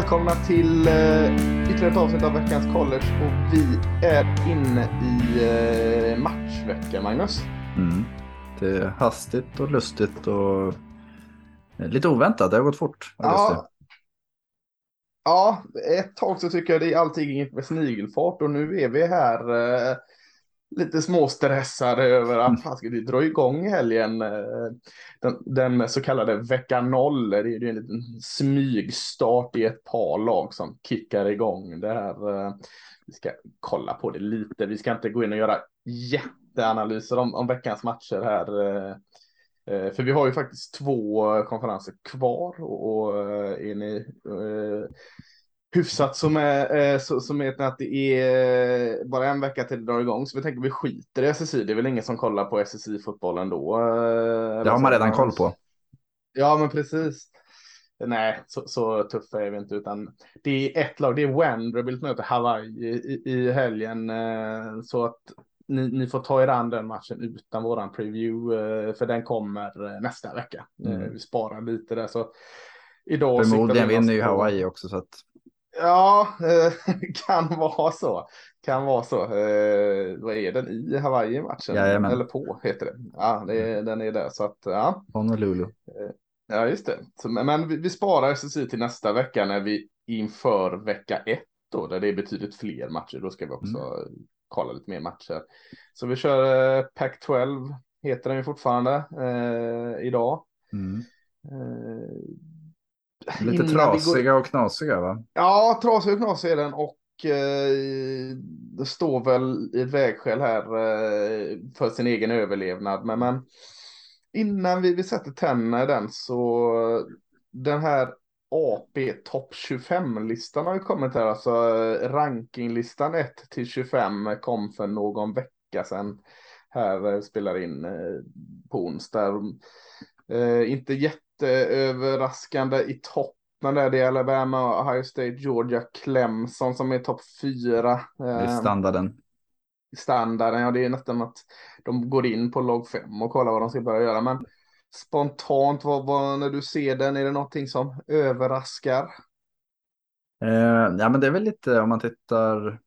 Välkomna till uh, ytterligare ett avsnitt av veckans college och vi är inne i uh, matchvecka, Magnus. Mm. Det är hastigt och lustigt och lite oväntat. Det har gått fort. Ja. ja, ett tag så tycker jag det är allting med snigelfart och nu är vi här uh, lite småstressade över att fan ska vi dra igång helgen. Eh, den, den så kallade vecka noll. Det är ju en liten smygstart i ett par lag som kickar igång det här. Eh, vi ska kolla på det lite. Vi ska inte gå in och göra jätteanalyser om, om veckans matcher här. Eh, för vi har ju faktiskt två konferenser kvar och, är ni hyfsat som är, eh, som är att det är bara en vecka till det drar igång. Så vi tänker vi skiter i SSI. Det är väl ingen som kollar på SSI-fotbollen då. Eh, det har man redan koll på. Ja, men precis. Nej, så, så tuffa är vi inte, utan det är ett lag. Det är Vanderbilt möter Hawaii i, i helgen. Eh, så att ni, ni, får ta er an den matchen utan våran preview, för den kommer nästa vecka. Mm. Vi sparar lite där, så idag. Förmodligen vinner ju Hawaii också, så att Ja, eh, kan vara så. Kan vara så. Eh, vad är den i Hawaii-matchen? Jajamän. Eller på heter det. Ja, det är, den är där. Så att, ja. Honolulu. Eh, ja, just det. Men vi, vi sparar SSI till nästa vecka när vi inför vecka ett då, där det är betydligt fler matcher. Då ska vi också mm. kolla lite mer matcher. Så vi kör eh, Pac-12, heter den ju fortfarande eh, idag. Mm. Eh, Lite trasiga går... och knasiga va? Ja, trasiga och knasiga är den och eh, det står väl i ett vägskäl här eh, för sin egen överlevnad. Men, men innan vi, vi sätter tänderna i den så den här AP topp 25-listan har ju kommit här. Alltså rankinglistan 1 till 25 kom för någon vecka sedan. Här eh, spelar in eh, på onsdag. Eh, inte jätteöverraskande i toppen där det är Alabama, Ohio State, Georgia, Clemson som är topp fyra. Det är eh, standarden. Standarden, ja det är nästan att de går in på logg 5 och kollar vad de ska börja göra. Men spontant, vad, vad, när du ser den, är det någonting som överraskar? Eh, ja men det är väl lite om man tittar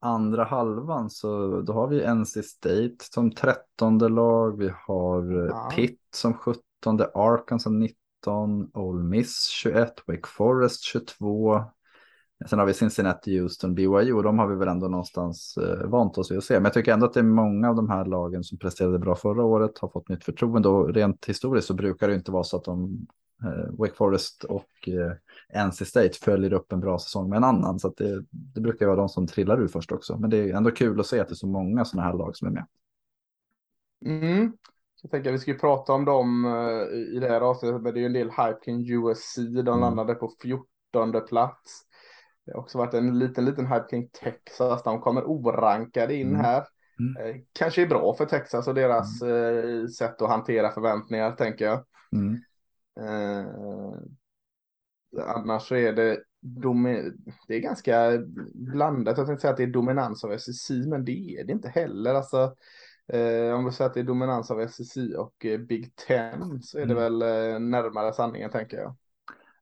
andra halvan så då har vi NC State som trettonde lag. Vi har eh, ja. Pitt som sjuttonde, Arkansas 19, Ole Miss 21, Wake Forest 22. Sen har vi Cincinnati, Houston, BYU och de har vi väl ändå någonstans eh, vant oss vid att se. Men jag tycker ändå att det är många av de här lagen som presterade bra förra året har fått nytt förtroende och rent historiskt så brukar det inte vara så att de eh, Wake Forest och eh, NC State följer upp en bra säsong med en annan. Så det, det, brukar vara de som trillar ur först också. Men det är ändå kul att se att det är så många sådana här lag som är med. Mm. Jag tänker att vi ska prata om dem uh, i det här avsnittet, men det är ju en del hype kring USC. De mm. landade på 14 plats. Det har också varit en liten, liten hype kring Texas. De kommer orankade in mm. här. Mm. Eh, kanske är bra för Texas och deras mm. eh, sätt att hantera förväntningar, tänker jag. Mm. Eh, annars så är det, det är ganska blandat. Jag tänkte säga att det är dominans av SSI, men det är det inte heller. Alltså, eh, om vi säger att det är dominans av SSI och eh, Big Ten så är det mm. väl eh, närmare sanningen tänker jag.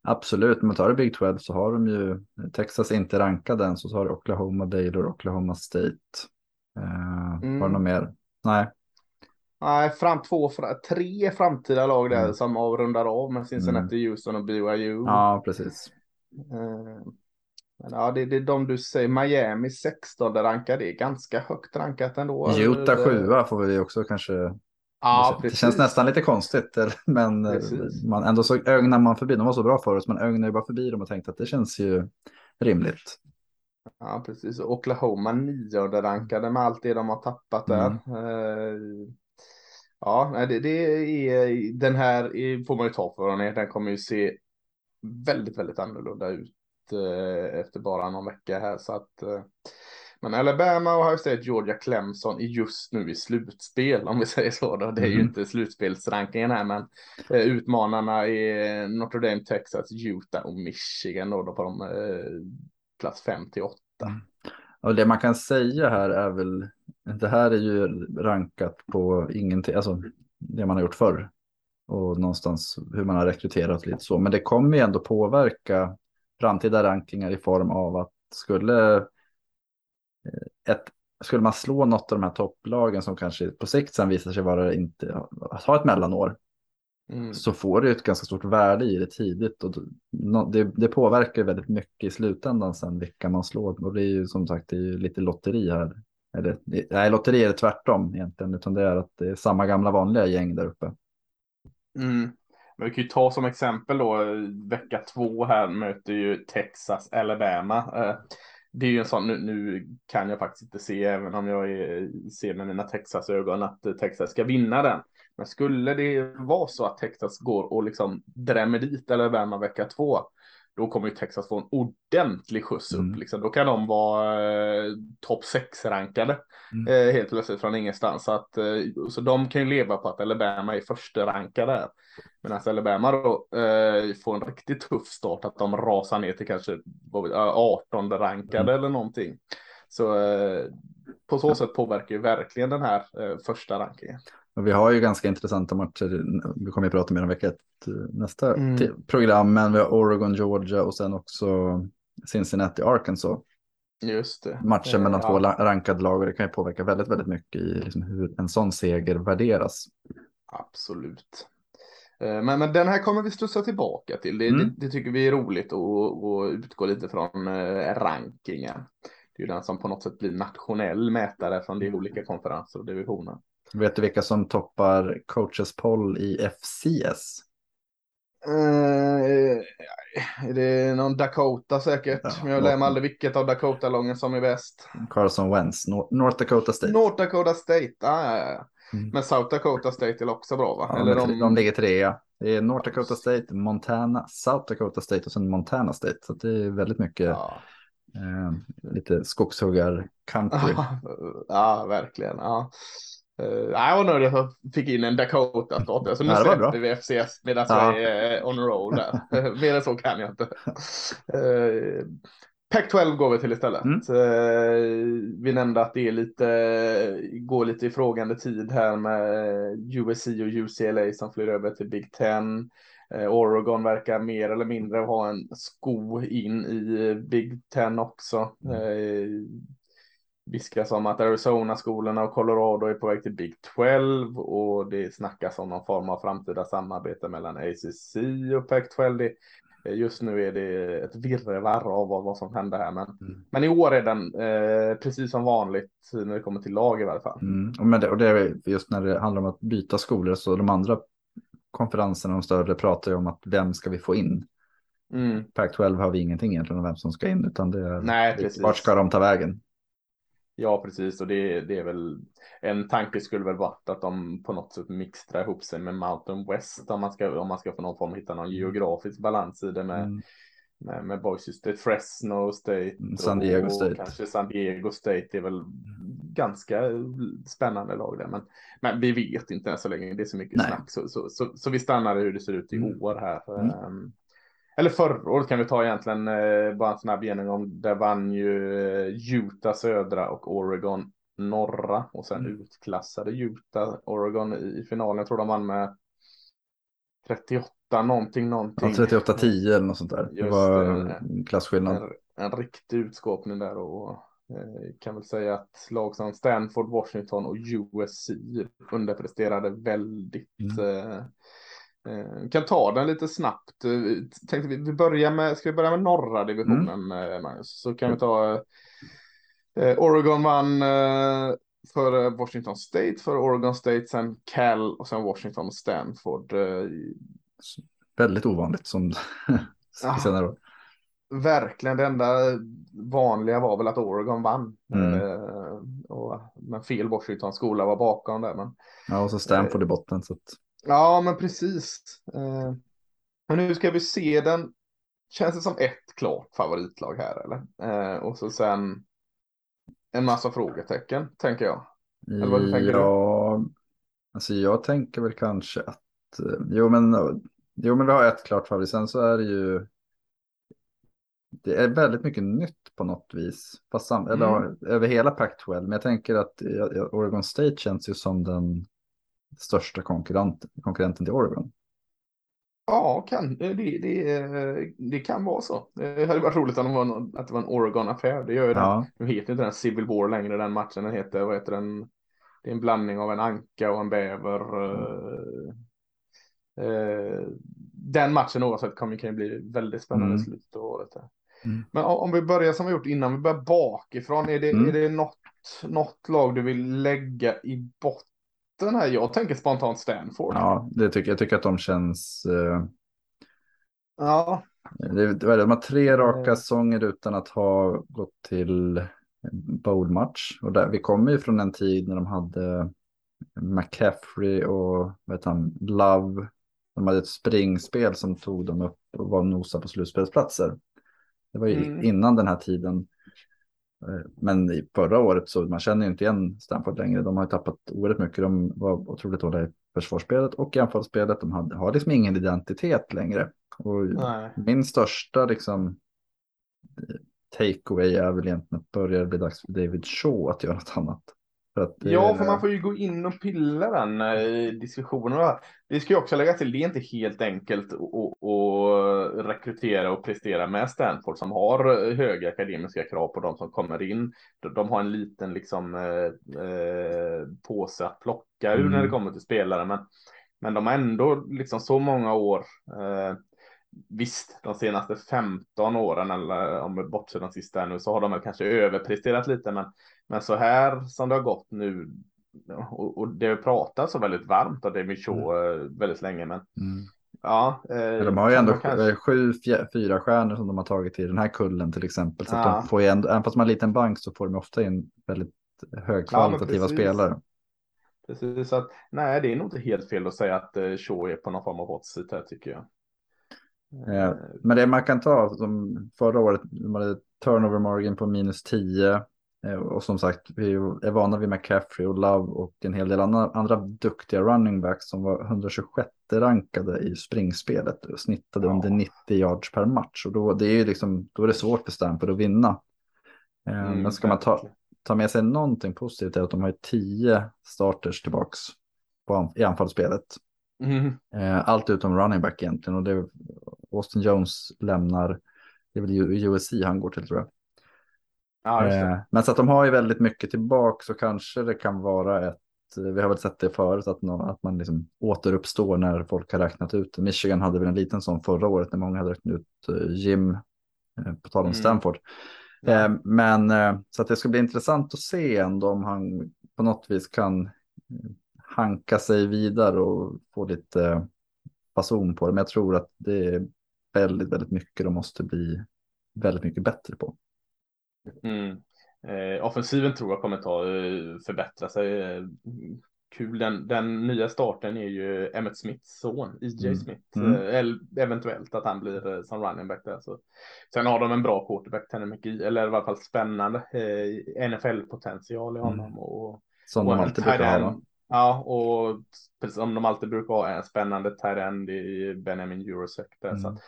Absolut, om man tar det Big 12 så har de ju Texas inte rankad än så har du Oklahoma, Baylor, Oklahoma State. Eh, mm. Har du något mer? Nej. Nej, fram två, tre framtida lag där mm. som avrundar av med Cincinnati, mm. Houston och BYU. Ja, precis. Men ja, det, det är de du säger. Miami 16 rankar, det är ganska högt rankat ändå. Utah 7 får vi också kanske. Ja, det, det känns nästan lite konstigt, men eh, man, ändå så ögnar man förbi. De var så bra för oss, man ögnar ju bara förbi dem och tänkte att det känns ju rimligt. Ja, precis. Oklahoma 9 rankade med allt det de har tappat där. Mm. Uh, Ja, det, det är den här får man ju ta för den. Den kommer ju se väldigt, väldigt annorlunda ut eh, efter bara någon vecka här så att. Eh, men Alabama och Ohio State, Georgia, Clemson är just nu i slutspel om vi säger så. Då. Det är mm. ju inte slutspelsrankingen här, men eh, utmanarna är Notre Dame, Texas, Utah och Michigan då, då på de plats 5 till 8. Mm. Och det man kan säga här är väl, det här är ju rankat på ingenting, alltså det man har gjort förr. Och någonstans hur man har rekryterat lite så. Men det kommer ju ändå påverka framtida rankingar i form av att skulle, eh, ett, skulle man slå något av de här topplagen som kanske på sikt sen visar sig vara inte, att ha ett mellanår Mm. så får du ett ganska stort värde i det tidigt. Och det, det påverkar väldigt mycket i slutändan sen vilka man slår. Och det är ju som sagt det är lite lotteri här. Eller, nej, lotteri är det tvärtom egentligen, utan det är att det är samma gamla vanliga gäng där uppe. Mm. Men vi kan ju ta som exempel då, vecka två här möter ju Texas, Alabama. Eh, det är ju en sån, nu, nu, kan jag faktiskt inte se, även om jag är, ser med mina Texas-ögon, att Texas ska vinna den. Men skulle det vara så att Texas går och liksom drämmer dit Alabama vecka två, då kommer ju Texas få en ordentlig skjuts upp. Mm. Liksom. Då kan de vara eh, topp 6-rankade mm. eh, helt plötsligt från ingenstans. Så, att, eh, så de kan ju leva på att Alabama är första rankade. Medan Alabama då eh, får en riktigt tuff start, att de rasar ner till kanske 18 rankade mm. eller någonting. Så eh, på så sätt påverkar ju verkligen den här eh, första rankingen. Och vi har ju ganska intressanta matcher. Vi kommer att prata mer om vecka ett eh, nästa mm. program. Men vi har Oregon, Georgia och sen också Cincinnati, Arkansas. Just det. Matcher eh, mellan ja. två rankade lag och det kan ju påverka väldigt, väldigt mycket i liksom hur en sån seger värderas. Absolut. Eh, men, men den här kommer vi studsa tillbaka till. Det, mm. det, det tycker vi är roligt att utgå lite från rankingen. Det är den som på något sätt blir nationell mätare från de olika konferenser och divisioner. Vet du vilka som toppar coaches poll i FCS? Uh, är det någon Dakota säkert? Ja, Men jag lär mig aldrig vilket av Dakota-lången som är bäst. Carson Wentz, North Dakota State. North Dakota State, ah, ja, ja. Mm. Men South Dakota State är också bra va? Ja, Eller de... de ligger trea. Det är North Dakota State, Montana, South Dakota State och sen Montana State. Så det är väldigt mycket ja. Eh, lite skogshuggar-country. ja, verkligen. Ja. Uh, jag var nöjd att jag fick in en Dakota-stat. Så nu ja, släpper vi FCS medan ja. jag är on a roll där. Mer än så kan jag inte. Uh, Pac-12 går vi till istället. Mm. Uh, vi nämnde att det är lite, går lite i frågande tid här med USC och UCLA som flyr över till Big Ten. Oregon verkar mer eller mindre ha en sko in i Big Ten också. Mm viskas om att Arizona-skolorna och Colorado är på väg till Big 12 och det snackas om någon form av framtida samarbete mellan ACC och Pac-12. Just nu är det ett virrvarr av vad, som händer här, men, mm. men i år är den eh, precis som vanligt när det kommer till lag i varje fall. Mm. Och, det, och det är just när det handlar om att byta skolor så de andra konferenserna, de större, pratar ju om att vem ska vi få in? Mm. Pac-12 har vi ingenting egentligen om vem som ska in, utan det är Nej, precis. vart ska de ta vägen? Ja, precis. Och det, det är väl en tanke skulle väl varit att de på något sätt mixtrar ihop sig med Mountain West om man ska, om man ska få någon form hitta någon mm. geografisk balans i det med, mm. Med, med Boise State, Fresno State, mm, San Diego State. kanske San Diego State är väl ganska spännande lag där. Men, men vi vet inte än så länge. Det är så mycket Nej. snack. Så, så, så, så, vi stannar hur det ser ut i mm. år här. Mm. Um, eller förra året kan vi ta egentligen eh, bara en snabb genomgång. Där vann ju eh, Utah södra och Oregon norra och sen mm. utklassade Utah Oregon i, i finalen. Jag tror de vann med 38 någonting någonting. Ja, 38-10 eller något sånt där. Just det var en klasskillnad. En, en riktig utskåpning där och eh, kan väl säga att lag som Stanford, Washington och USC underpresterade väldigt mm. eh, Eh, kan ta den lite snabbt. Eh, tänkte vi, vi börjar med, ska vi börja med norra divisionen, mm. Eh, Magnus? Så kan vi ta eh, Oregon vann eh, för Washington State, för Oregon State, sen Cal och sen Washington och Stanford. Eh, Väldigt ovanligt som senare år. Verkligen, det enda vanliga var väl att Oregon vann. Mm. Eh, och, men fel Washington skola var bakom där. Men, ja, och så Stanford i botten. Så att... Ja, men precis. Eh, men nu ska vi se den. Känns det som ett klart favoritlag här eller? Eh, och så sen en massa frågetecken tänker jag. Eller vad tänker ja, du? alltså jag tänker väl kanske att, eh, jo men, jo men vi har ett klart favorit. Sen så är det ju, det är väldigt mycket nytt på något vis. Fast sam, mm. eller, över hela Pac-12. Men jag tänker att Oregon State känns ju som den största konkurrent, konkurrenten till Oregon. Ja, kan, det, det, det kan vara så. Det hade varit roligt om det var, någon, att det var en Oregon-affär. Det gör ju ja. den. Nu heter inte den Civil War längre, den matchen. Den heter, vad heter den? Det är en blandning av en anka och en bäver. Mm. Eh, den matchen oavsett kommer kan bli väldigt spännande mm. slutet av året. Mm. Men om vi börjar som vi gjort innan, vi börjar bakifrån. Är det, mm. är det något, något lag du vill lägga i botten här? Jag tänker spontant Stanford. Ja, det tycker jag. tycker att de känns... Uh... Ja. Det, det, de har tre raka säsonger utan att ha gått till bowlmatch. Och där, vi kommer ju från en tid när de hade McCaffrey och vet han, Love. De hade ett springspel som tog dem upp och var nosa på slutspelsplatser. Det var ju mm. innan den här tiden. Eh, men i förra året så man känner ju inte igen Stanford längre. De har ju tappat oerhört mycket. De var otroligt dåliga i försvarsspelet och i anfallsspelet. De hade, har liksom ingen identitet längre. Och min största liksom takeaway är väl egentligen att börja bli dags för David Shaw att göra något annat. Att, ja, för man får ju gå in och pilla den eh, diskussionen. Det ska ju också lägga till, det är inte helt enkelt att rekrytera och prestera med Stanford som har höga akademiska krav på de som kommer in. De har en liten liksom eh, eh, påse att plocka ur mm. när det kommer till spelare, men, men de har ändå liksom så många år eh, Visst, de senaste 15 åren, eller om vi bortser de sista nu, så har de kanske överpresterat lite, men, men så här som det har gått nu, och, och det har pratats så väldigt varmt av David Shaw mm. Eh, väldigt länge, men mm. ja. Eh, de har ju ändå kanske... sju fyra stjärnor som de har tagit i den här kullen till exempel, så ja. att de får ju ändå, även fast de har en liten bank så får de ofta in väldigt högkvalitativa ja, spelare. Precis, så att nej, det är nog inte helt fel att säga att eh, Shaw är på någon form av hot seat här tycker jag. Eh, men det man kan ta, som förra året, de hade turnover margin på minus 10. Eh, och som sagt, vi är vana vid McCaffrey och Love och en hel del andra, andra duktiga running backs som var 126 rankade i springspelet och snittade ja. under 90 yards per match. Och då, det är liksom, då är det svårt för Stanford att vinna. Eh, mm, men ska man ta, ta med sig någonting positivt är att de har 10 starters tillbaks på, i anfallsspelet. Mm. Allt utom running back egentligen. Och det, Austin Jones lämnar, det är väl USC han går till tror jag. Ja, eh, men så att de har ju väldigt mycket tillbaka så kanske det kan vara ett, vi har väl sett det förut, att, att man liksom återuppstår när folk har räknat ut. Michigan hade väl en liten sån förra året när många hade räknat ut eh, Jim, eh, på tal om mm. Stanford. Ja. Men så att det ska bli intressant att se ändå om han på något vis kan hanka sig vidare och få lite fason på det. Men jag tror att det är väldigt, väldigt mycket de måste bli väldigt mycket bättre på. Mm. Eh, offensiven tror jag kommer ta eh, förbättra sig. Eh, kul, den, den nya starten är ju Emmet Smiths son, EJ mm. Smith. Mm. Eh, eventuellt att han blir eh, som running back där. Så. Sen har de en bra quarterback, Tanner McGee, eller i alla fall spännande eh, NFL-potential i honom. Mm. Och, som och de alltid brukar ha. Ja, och precis som de alltid brukar ha en spännande tight i Benjamin Eurosec. Där, mm. så att,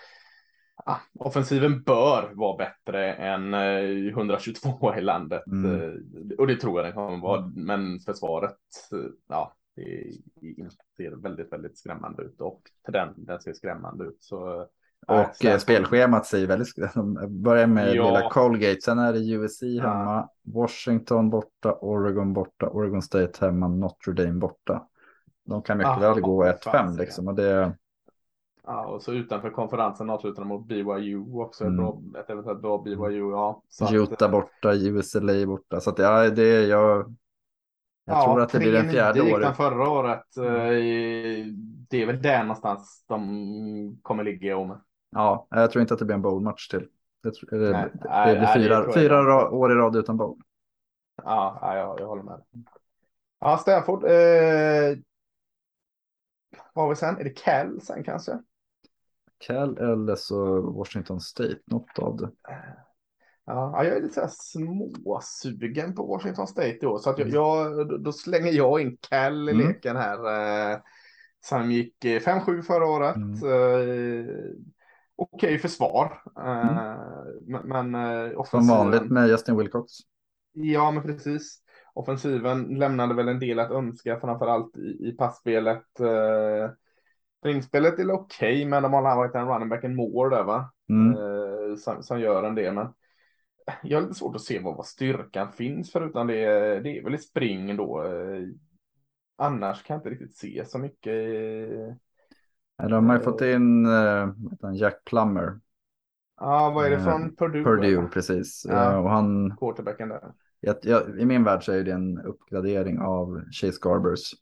ja, offensiven bör vara bättre än 122 eh, i landet. Mm. Eh, och det tror jag den kommer vara. Mm. Men försvaret, eh, ja, det ser väldigt, väldigt skrämmande ut. Och den, ser skrämmande ut. Så och äh, spelschemat säger väldigt, börjar med ja. lilla Colgate, sen är det USC hemma, ja. Washington borta, Oregon borta, Oregon State hemma, Notre Dame borta. De kan mycket ja, väl gå 1-5 liksom. Och det... Ja, och så utanför konferensen avslutar de mot BYU också. Mm. Bra, ett eventuellt bra BYU, ja. Så Utah att, eh, borta, USLA borta. Så att ja, det är jag. Jag ja, tror att det blir en fjärde året. förra året. Mm. Det är väl där någonstans de kommer ligga om. Ja, jag tror inte att det blir en bowl-match till. Det, det, nej, det, nej, blir fyra, nej, fyra år i rad utan bowl. Ja, jag, jag håller med. Ja, Stanford. Eh, vad har vi sen? Är det Cal sen kanske? Cal eller så Washington State, något av det. Ja, jag är lite så småsugen på Washington State då, så att jag, mm. jag då slänger jag in Cal i mm. leken här. Eh, som gick 5-7 eh, förra året. Mm. Eh, okej okay försvar. Mm. Uh, men uh, Som vanligt med Justin Wilcox. Ja, men precis. Offensiven lämnade väl en del att önska, framförallt i, i passspelet. Springspelet är okej, okay, men de har varit en running back and more där va? Mm. Eh, som, som, gör en del, men jag har lite svårt att se vad, vad styrkan finns förutom det, det är väl i spring då. Eh, annars kan jag inte riktigt se så mycket. De har ju fått eh, in uh, Jack Plummer. Ja, vad är det från uh, Purdue? Purdue, precis. Ja, och han, quarterbacken där. Jag, jag, I min värld så är det en uppgradering av Chase Garbers.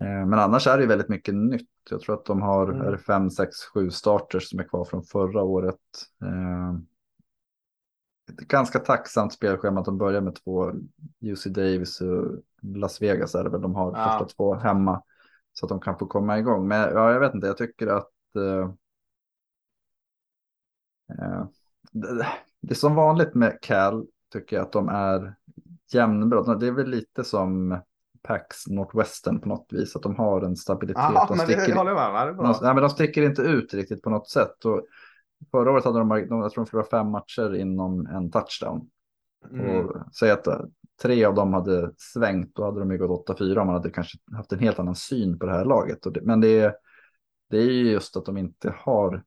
Eh, men annars är det väldigt mycket nytt. Jag tror att de har mm. fem, sex, sju starters som är kvar från förra året. Eh, ett ganska tacksamt spelschema att de börjar med två UC Davis och Las Vegas är det väl de har ja. första två hemma. Så att de kan få komma igång. Men ja, jag vet inte, jag tycker att eh, eh, det, det är som vanligt med Cal tycker jag att de är jämnbra. Det är väl lite som Pax Northwestern på något vis, att de har en stabilitet. Ja, de, sticker, det håller med, de, nej, men de sticker inte ut riktigt på något sätt. Och förra året hade de, jag tror de förlorade fem matcher inom en touchdown. Mm. Och säg att eh, tre av dem hade svängt, då hade de ju gått 8-4 om man hade kanske haft en helt annan syn på det här laget. Det, men det är, det är just att de inte har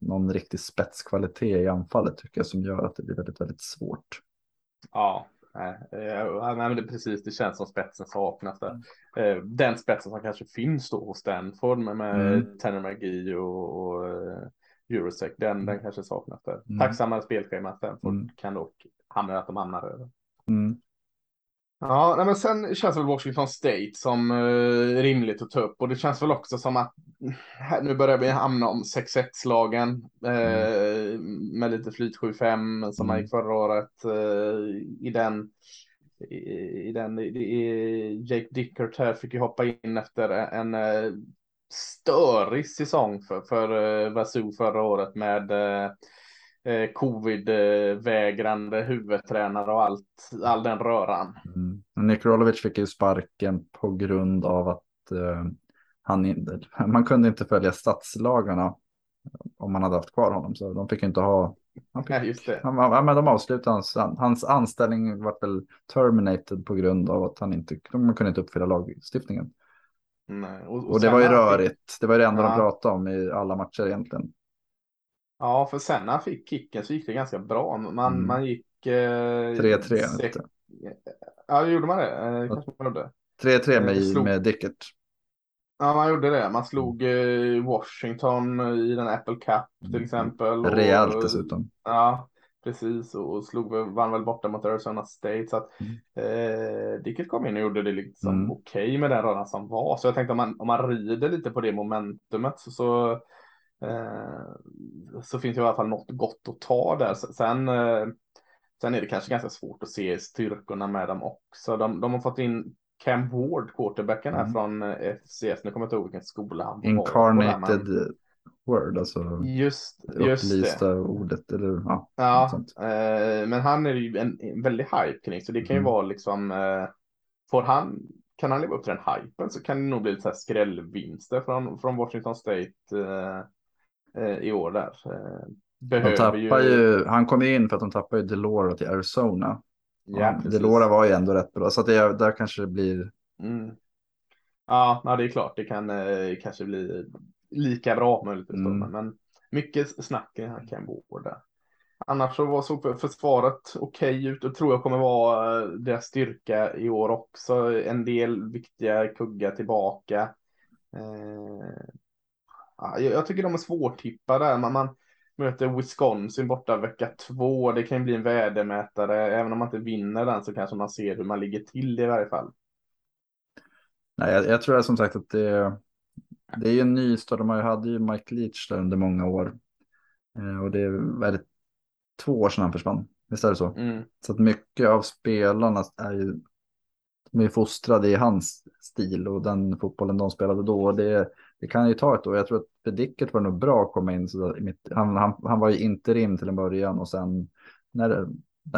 någon riktig spetskvalitet i anfallet tycker jag som gör att det blir väldigt, väldigt svårt. Ja, nej, nej, men det precis. Det känns som spetsen saknas där. Eh, den spetsen som kanske finns då hos Stanford med, med mm. Tanner McGee och, och uh, Eurosec, den, den kanske saknas där. Mm. Tacksammare spelschema Stanford mm. kan dock hamna att de hamnar över. Mm. Ja, nej, men sen känns väl Washington State som eh, rimligt att ta upp och det känns väl också som att här, nu börjar vi hamna om 6-1-slagen eh, mm. med lite flyt 7-5 som man mm. gick förra året eh, i den. I, i den i, Jake Dickert här fick ju hoppa in efter en, en eh, störig säsong för, för eh, Vasu förra året med eh, covid-vägrande huvudtränare och allt, all den röran. Mm. Nick Rolovic fick ju sparken på grund av att eh, han, man kunde inte följa statslagarna om man hade haft kvar honom. Så de fick inte ha... Han fick, ja, just det. Han, men de avslutade hans, hans anställning var väl terminated på grund av att han inte de kunde inte uppfylla lagstiftningen. Nej, och, och, och det var ju rörigt. Det var det enda ja. de pratade om i alla matcher egentligen. Ja, för sen när han fick kicken så gick det ganska bra. Man, mm. man gick... 3-3. Eh, ja, gjorde man det? Eh, kanske man gjorde. 3-3 med, slog... med Dickert. Ja, man gjorde det. Man slog eh, Washington i den Apple Cup till mm. exempel. Rejält dessutom. Ja, precis. Och slog, vann väl borta mot Arizona State. Så att mm. eh, Dickert kom in och gjorde det liksom mm. okej okay med den röran som var. Så jag tänkte om man, om man rider lite på det momentumet så, så Eh, så finns det i alla fall något gott att ta där. Sen, eh, sen är det kanske ganska svårt att se styrkorna med dem också. De, de har fått in Cam Ward, quarterbacken här mm. från eh, FCS. Nu kommer jag inte ihåg vilken skola han var Incarnated word, alltså. Just, just det. ordet. Eller, ja, ja eh, men han är ju en, en väldigt hype kring, så det kan ju mm. vara liksom, eh, får han, kan han leva upp till den hypen så kan det nog bli lite så här skrällvinster från, från Washington State. Eh, Eh, i år där. De tappar ju... ju... han kom in för att de tappade ju Delora till Arizona. Ja, Delora var ju ändå rätt bra, så att det, där kanske det blir. Mm. Ja, ja, det är klart, det kan eh, kanske bli lika bra möjligtvis. Mm. Men mycket snack här kan gå där. Annars så var såg försvaret okej okay ut och tror jag kommer vara eh, deras styrka i år också. En del viktiga kuggar tillbaka. Eh, ja, jag tycker de är svårtippade. Man, man möter Wisconsin borta vecka två. Det kan bli en vädermätare. Även om man inte vinner den så kanske man ser hur man ligger till i varje fall. Nej, jag, jag tror som sagt att det, det är ju en ny stad. De hade ju Mike Leach där under många år. Eh, och det är väldigt två år sedan han försvann. Visst är det så? Mm. Så att mycket av spelarna är ju de är fostrade i hans stil och den fotbollen de spelade då. Det, det kan ju ta ett år. Jag tror att för Dickert var det nog bra att komma in. Så mitt, han, han, han var ju interim till en början och sen när,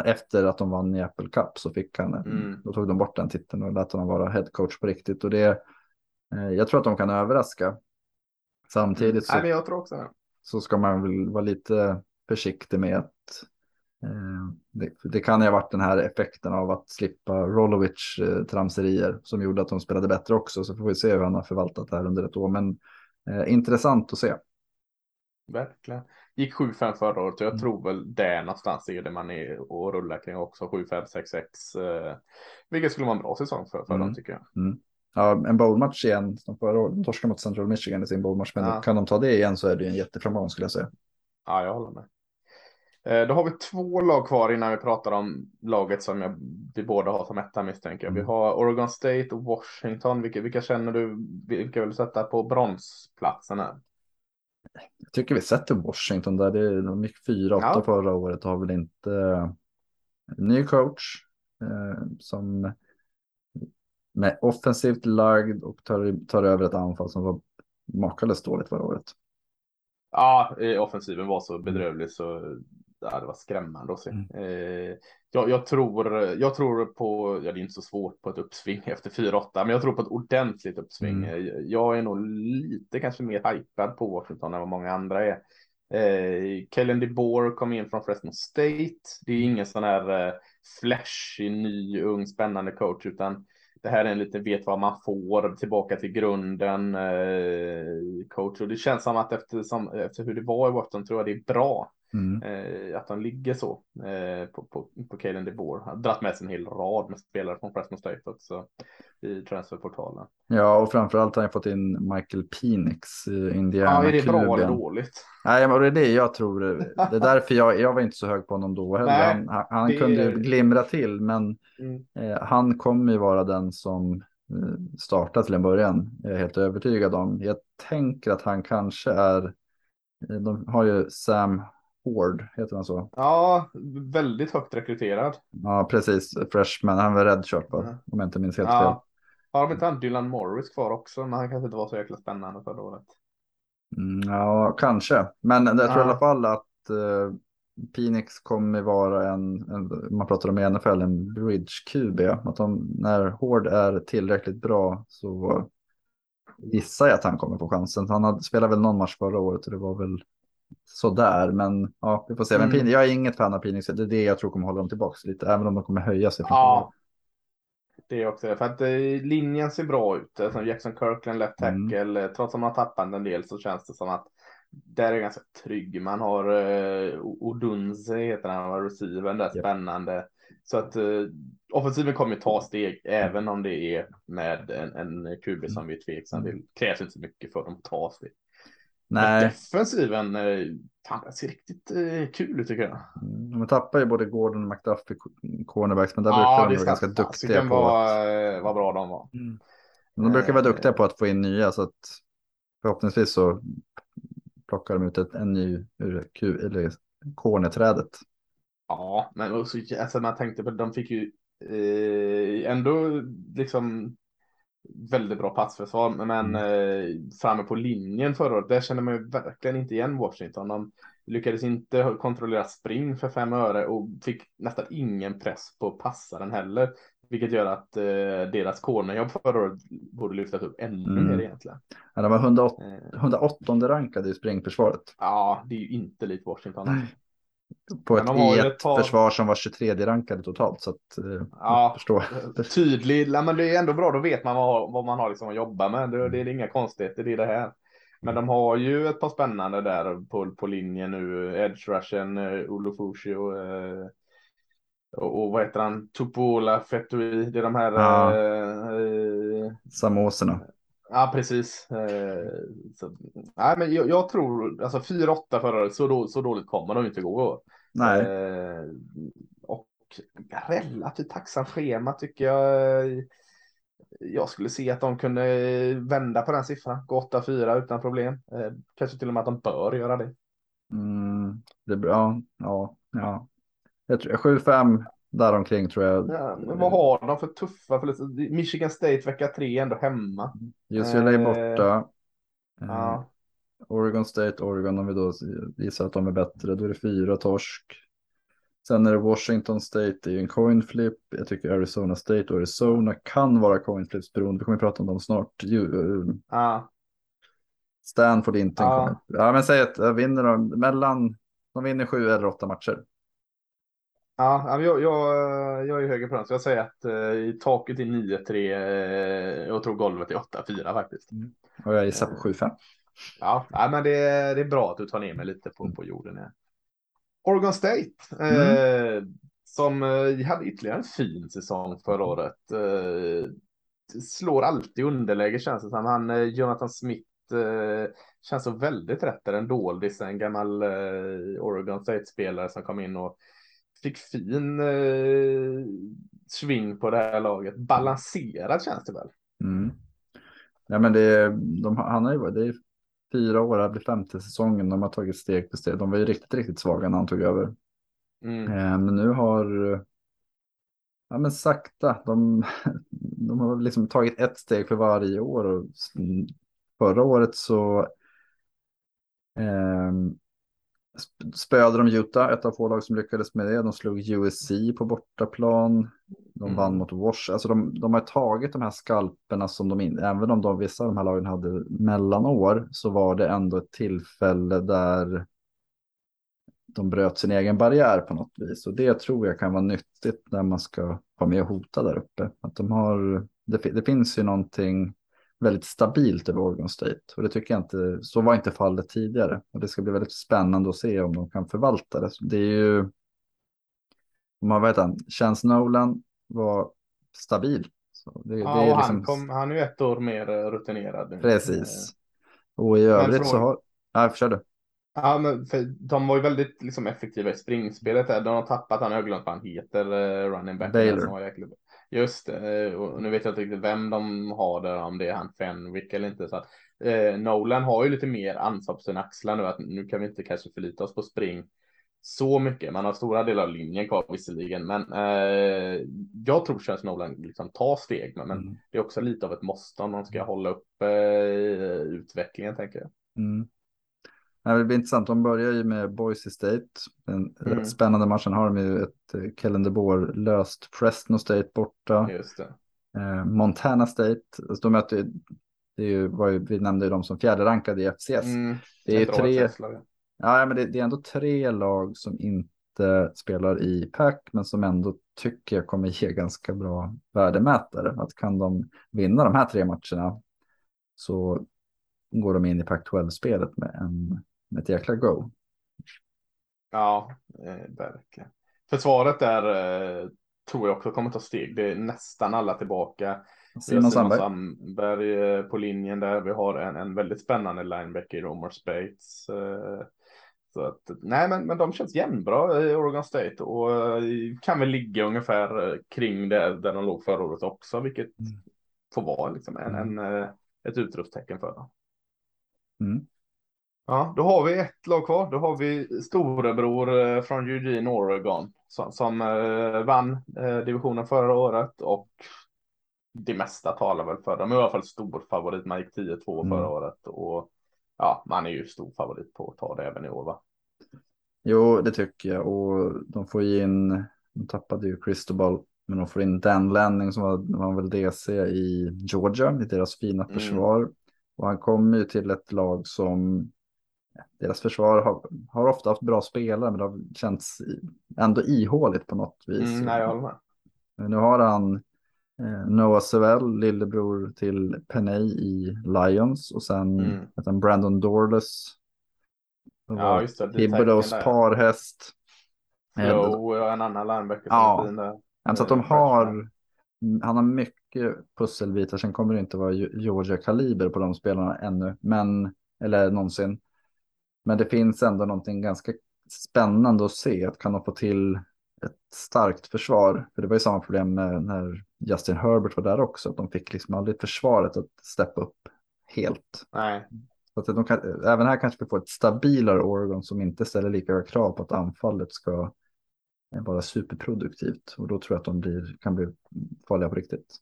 efter att de vann i Apple Cup så fick han, mm. då tog de bort den titeln och lät honom vara headcoach på riktigt. Och det, eh, jag tror att de kan överraska. Samtidigt så, Nej, jag tror också det. så ska man väl vara lite försiktig med att Eh, det, det, kan ju ha varit den här effekten av att slippa Rolovic eh, tramserier som gjorde att de spelade bättre också. Så får vi se hur han har förvaltat det här under ett år. Men Eh, intressant att se. Verkligen. Gick 7-5 förra året och jag Mm. tror väl där någonstans är det man är och rullar kring också. 7-5, 6-6. Eh, vilket skulle vara en bra säsong för, för Mm. dem tycker jag. Ja, en bowlmatch igen som förra året. De torskade mot Central Michigan i sin bowlmatch. Men Ja. kan de ta det igen så är det en jätteframgång skulle jag säga. Ja, jag håller med. Eh, Då har vi två lag kvar innan vi pratar om laget som jag, vi båda har som etta misstänker jag. Vi Mm. har Oregon State och Washington. Vilka, vilka känner du, vilka vill du sätta på bronsplatsen här? Jag tycker vi sätter Washington där. Det, de gick 4-8 Ja. förra året och har väl inte eh, ny coach eh, som med offensivt lagd och tar, tar över ett anfall som var makalöst dåligt förra året. Ja, offensiven var så bedrövlig så ja, det var skrämmande att se. Mm. Eh, jag, jag, tror, jag tror på, ja det är inte så svårt på ett uppsving efter 4-8, men jag tror på ett ordentligt uppsving. Mm. Eh, Jag är nog lite kanske mer hypad på Washington än vad många andra är. Eh, Kellen DeBoer kom in från Fresno State. Det är ingen sån här eh, flashig, ny, ung, spännande coach, utan det här är en liten vet vad man får tillbaka till grunden eh, coach. Och det känns som att efter, som, efter hur det var i Washington tror jag det är bra Mm. eh, att de ligger så eh, på, på, på Kalen DeBoer. Han har dragit med sig en hel rad med spelare från Fresno State också i transferportalen. Ja, och framförallt har jag fått in Michael Penix i Ja, Indiana. är det bra eller klubben. dåligt? Nej, men det är det jag tror. Det är därför jag, jag var inte så hög på honom då heller. Nej, han han, han det kunde ju glimra till, men Mm. eh, han kommer ju vara den som eh, startar till en början. Jag är helt övertygad om. Jag tänker att han kanske är, de har ju Sam Hård, heter han så? Ja, väldigt högt rekryterad. Ja, precis. Freshman, han var redshirt va? Mm. Om jag inte minns helt fel. Ja. Har de inte han Dylan Morris kvar också? Men han kanske inte var så jäkla spännande förra året. Mm, ja, kanske. Men jag tror Ja. i alla fall att eh, Phoenix kommer vara en, en, man pratar om i NFL, en bridge QB. Att de, när Hård är tillräckligt bra så gissar jag att han kommer få chansen. Han hade, spelade väl någon match förra året och det var väl sådär. Men ja, vi får se. Men Mm. Jag är inget fan av Phoenix. Det är det jag tror kommer hålla dem tillbaka lite, även om de kommer höja sig. Ja, det är också det. För att eh, linjen ser bra ut. Alltså Jackson Kirkland, left Mm. tackle. eh, Trots att man har tappat en del så känns det som att där är ganska trygg. Man har eh, Odunze heter han, var receivern där, Japp. spännande. Så att eh, offensiven kommer ju ta steg även om det är med en, en QB som vi är tveksam till. krävs inte så mycket för dem att ta steg. Men Nej, defensiven, eh, fan, det ser riktigt eh, kul ut tycker jag. Mm, de tappar ju både Gordon och McDuffie cornerbacks, men där Ja, brukar de vara ska ganska duktiga på vara, eh, vad bra de var. Men de brukar vara duktiga på att få in nya så att förhoppningsvis så plockar de ut ett, en ny ur Q, eller korneträdet. Ja, men också, alltså man tänkte på de fick ju eh, ändå liksom väldigt bra passförsvar, men eh, framme på linjen förra året, där kände man ju verkligen inte igen Washington. De lyckades inte kontrollera spring för fem öre och fick nästan ingen press på passaren heller, vilket gör att eh, deras cornerjobb förra året borde lyftas upp ännu Mm. mer egentligen. Ja, de var 108, Eh, 108 rankade i springförsvaret. ja, det är ju inte likt Washington. Nej. På ett, i ju ett par- försvar som var 23 rankade totalt. Så att, eh, Ja. förstår. tydlig, nej, men det är ändå bra, då vet man vad, vad man har liksom att jobba med. Det, det är inga konstigheter, det är det här. Men de har ju ett par spännande där på, på linjen nu. Edge Rushen, uh, Olofushi och, eh, och, och vad heter han? Tupola Fetui. Det är de här. Ja. eh, eh, Samoserna. Ja, precis. Eh, så, nej, men jag, jag tror alltså 4-8 förra året, så, då, så dåligt kommer de inte gå. Nej, Eh, och relativt tacksamt schema tycker jag. Jag skulle se att de kunde vända på den siffran, gå 8-4 utan problem. Eh, kanske till och med att de bör göra det. mm, det är bra. Ja, ja. Jag tror 7-5 däromkring tror jag. Ja, men vad har de för tuffa förluster? Michigan State vecka 3 ändå hemma. UCLA Eh, borta. Eh, Ja, Oregon State, Oregon om vi då visar att de är bättre, då är det fyra torsk. Sen är det Washington State, det är en coin flip. Jag tycker Arizona State och Arizona kan vara coin flips beroende. Vi kommer att prata om dem snart. Ju- eh, ja, Stanford inte en Ja. men säg att jag vinner de mellan, de vinner sju eller åtta matcher. Ja jag, jag, jag är högre på den, så jag säger att eh, taket är 9-3. Eh, jag tror golvet är 8-4 faktiskt. Och jag gissar på 7-5. Ja, ja men det, det är bra att du tar ner mig lite på, på jorden. Här. Oregon State, mm. eh, som eh, hade ytterligare en fin säsong förra året. Eh, slår alltid underläge känns det som. Han, eh, Jonathan Smith, eh, känns så väldigt rätt. En doldis, en gammal eh, Oregon State-spelare som kom in och fick fin eh, sving på det här laget. Balanserat känns det väl. Mm. Ja, men det, de, han har ju, det är fyra år, det blir femte säsongen. De har tagit steg för steg. De var ju riktigt, riktigt svaga när han tog över. Mm. Eh, men nu har, ja men sakta, de, de har liksom tagit ett steg för varje år. Och förra året så eh, spöade de Utah, ett av få lag som lyckades med det. De slog USC på bortaplan. De mm. vann mot Wash. Alltså de, de har tagit de här skalperna som de inte, även om de, vissa av de här lagen hade mellanår, så var det ändå ett tillfälle där de bröt sin egen barriär på något vis. Och det tror jag kan vara nyttigt när man ska vara med och hota där uppe. Att de har, det, det finns ju någonting väldigt stabilt över Oregon State. Och det tycker jag inte, så var inte fallet tidigare. Och det ska bli väldigt spännande att se om de kan förvalta det. Det är ju, om man vet han, Chance Nolan var stabil. Det, ja, det liksom... han, kom, han är ju ett år mer rutinerad. Precis. Och i övrigt så har, ja, kör du. Ja, men för de var ju väldigt liksom, effektiva i springspelet. Där. De har tappat, han har glömt vad han heter, uh, running back. Baylor. Just det, och nu vet jag inte riktigt vem de har där, om det är han Fenwick eller inte. Så att, eh, Nolan har ju lite mer ansvar på sina axlar nu, att nu kan vi inte kanske förlita oss på spring så mycket. Man har stora delar av linjen kvar visserligen, men eh, jag tror att Nolan liksom tar steg, men mm. det är också lite av ett måste om man ska hålla upp eh, utvecklingen tänker jag. Mm. Det blir intressant. De börjar ju med Boise State. En mm. rätt spännande matchen har de ju ett eh, Kellen DeBoer löst Fresno State borta. Just det. Eh, Montana State. Alltså de möter, det är ju, var ju, vi nämnde ju dem som fjärde rankade i FCS. Mm. Det är tre. Ja, men det, det, är ändå tre lag som inte spelar i pack, men som ändå tycker jag kommer ge ganska bra värdemätare. Att kan de vinna de här tre matcherna så går de in i pack 12-spelet med en ett jäkla go. Ja, eh, verkligen. Försvaret där eh, tror jag också kommer ta steg. Det är nästan alla tillbaka. Simon Sandberg. Sandberg eh, på linjen där. Vi har en, en väldigt spännande linebacker i Romer Spates. Så att, nej, men, men de känns jämnbra i Oregon State och kan väl ligga ungefär kring det där de låg förra året också, vilket mm. får vara liksom en, en, ett utropstecken för dem. Mm. Ja, då har vi ett lag kvar. Då har vi storebror eh, från Eugene, Oregon, som, som eh, vann eh, divisionen förra året och det mesta talar väl för dem. I alla fall stor favorit. Man gick 10-2 mm. förra året och ja, man är ju stor favorit på att ta det även i år, va? Jo, det tycker jag och de får ju in. De tappade ju Cristobal, men de får in Dan Lanning som var, var väl DC i Georgia i deras fina mm. försvar. Mm. Och han kommer ju till ett lag som deras försvar har, har, ofta haft bra spelare, men det har känts ändå ihåligt på något vis. Mm, nej, jag med. Nu har han eh, Noah Sewell, lillebror till Penay i Lions och sen mm. Brandon Dorless. Ja, just det. Thibodeaus parhäst. Flo och en annan linebacker. Ja, så att de har, han har mycket pusselbitar. Sen kommer det inte vara Georgia kaliber på de spelarna ännu, men eller någonsin. Men det finns ändå någonting ganska spännande att se. Att kan de få till ett starkt försvar? För det var ju samma problem när Justin Herbert var där också. Att de fick liksom aldrig försvaret att steppa upp helt. Nej. Så att de kan, även här kanske vi får ett stabilare Oregon som inte ställer lika höga krav på att anfallet ska vara superproduktivt. Och då tror jag att de blir, kan bli farliga på riktigt.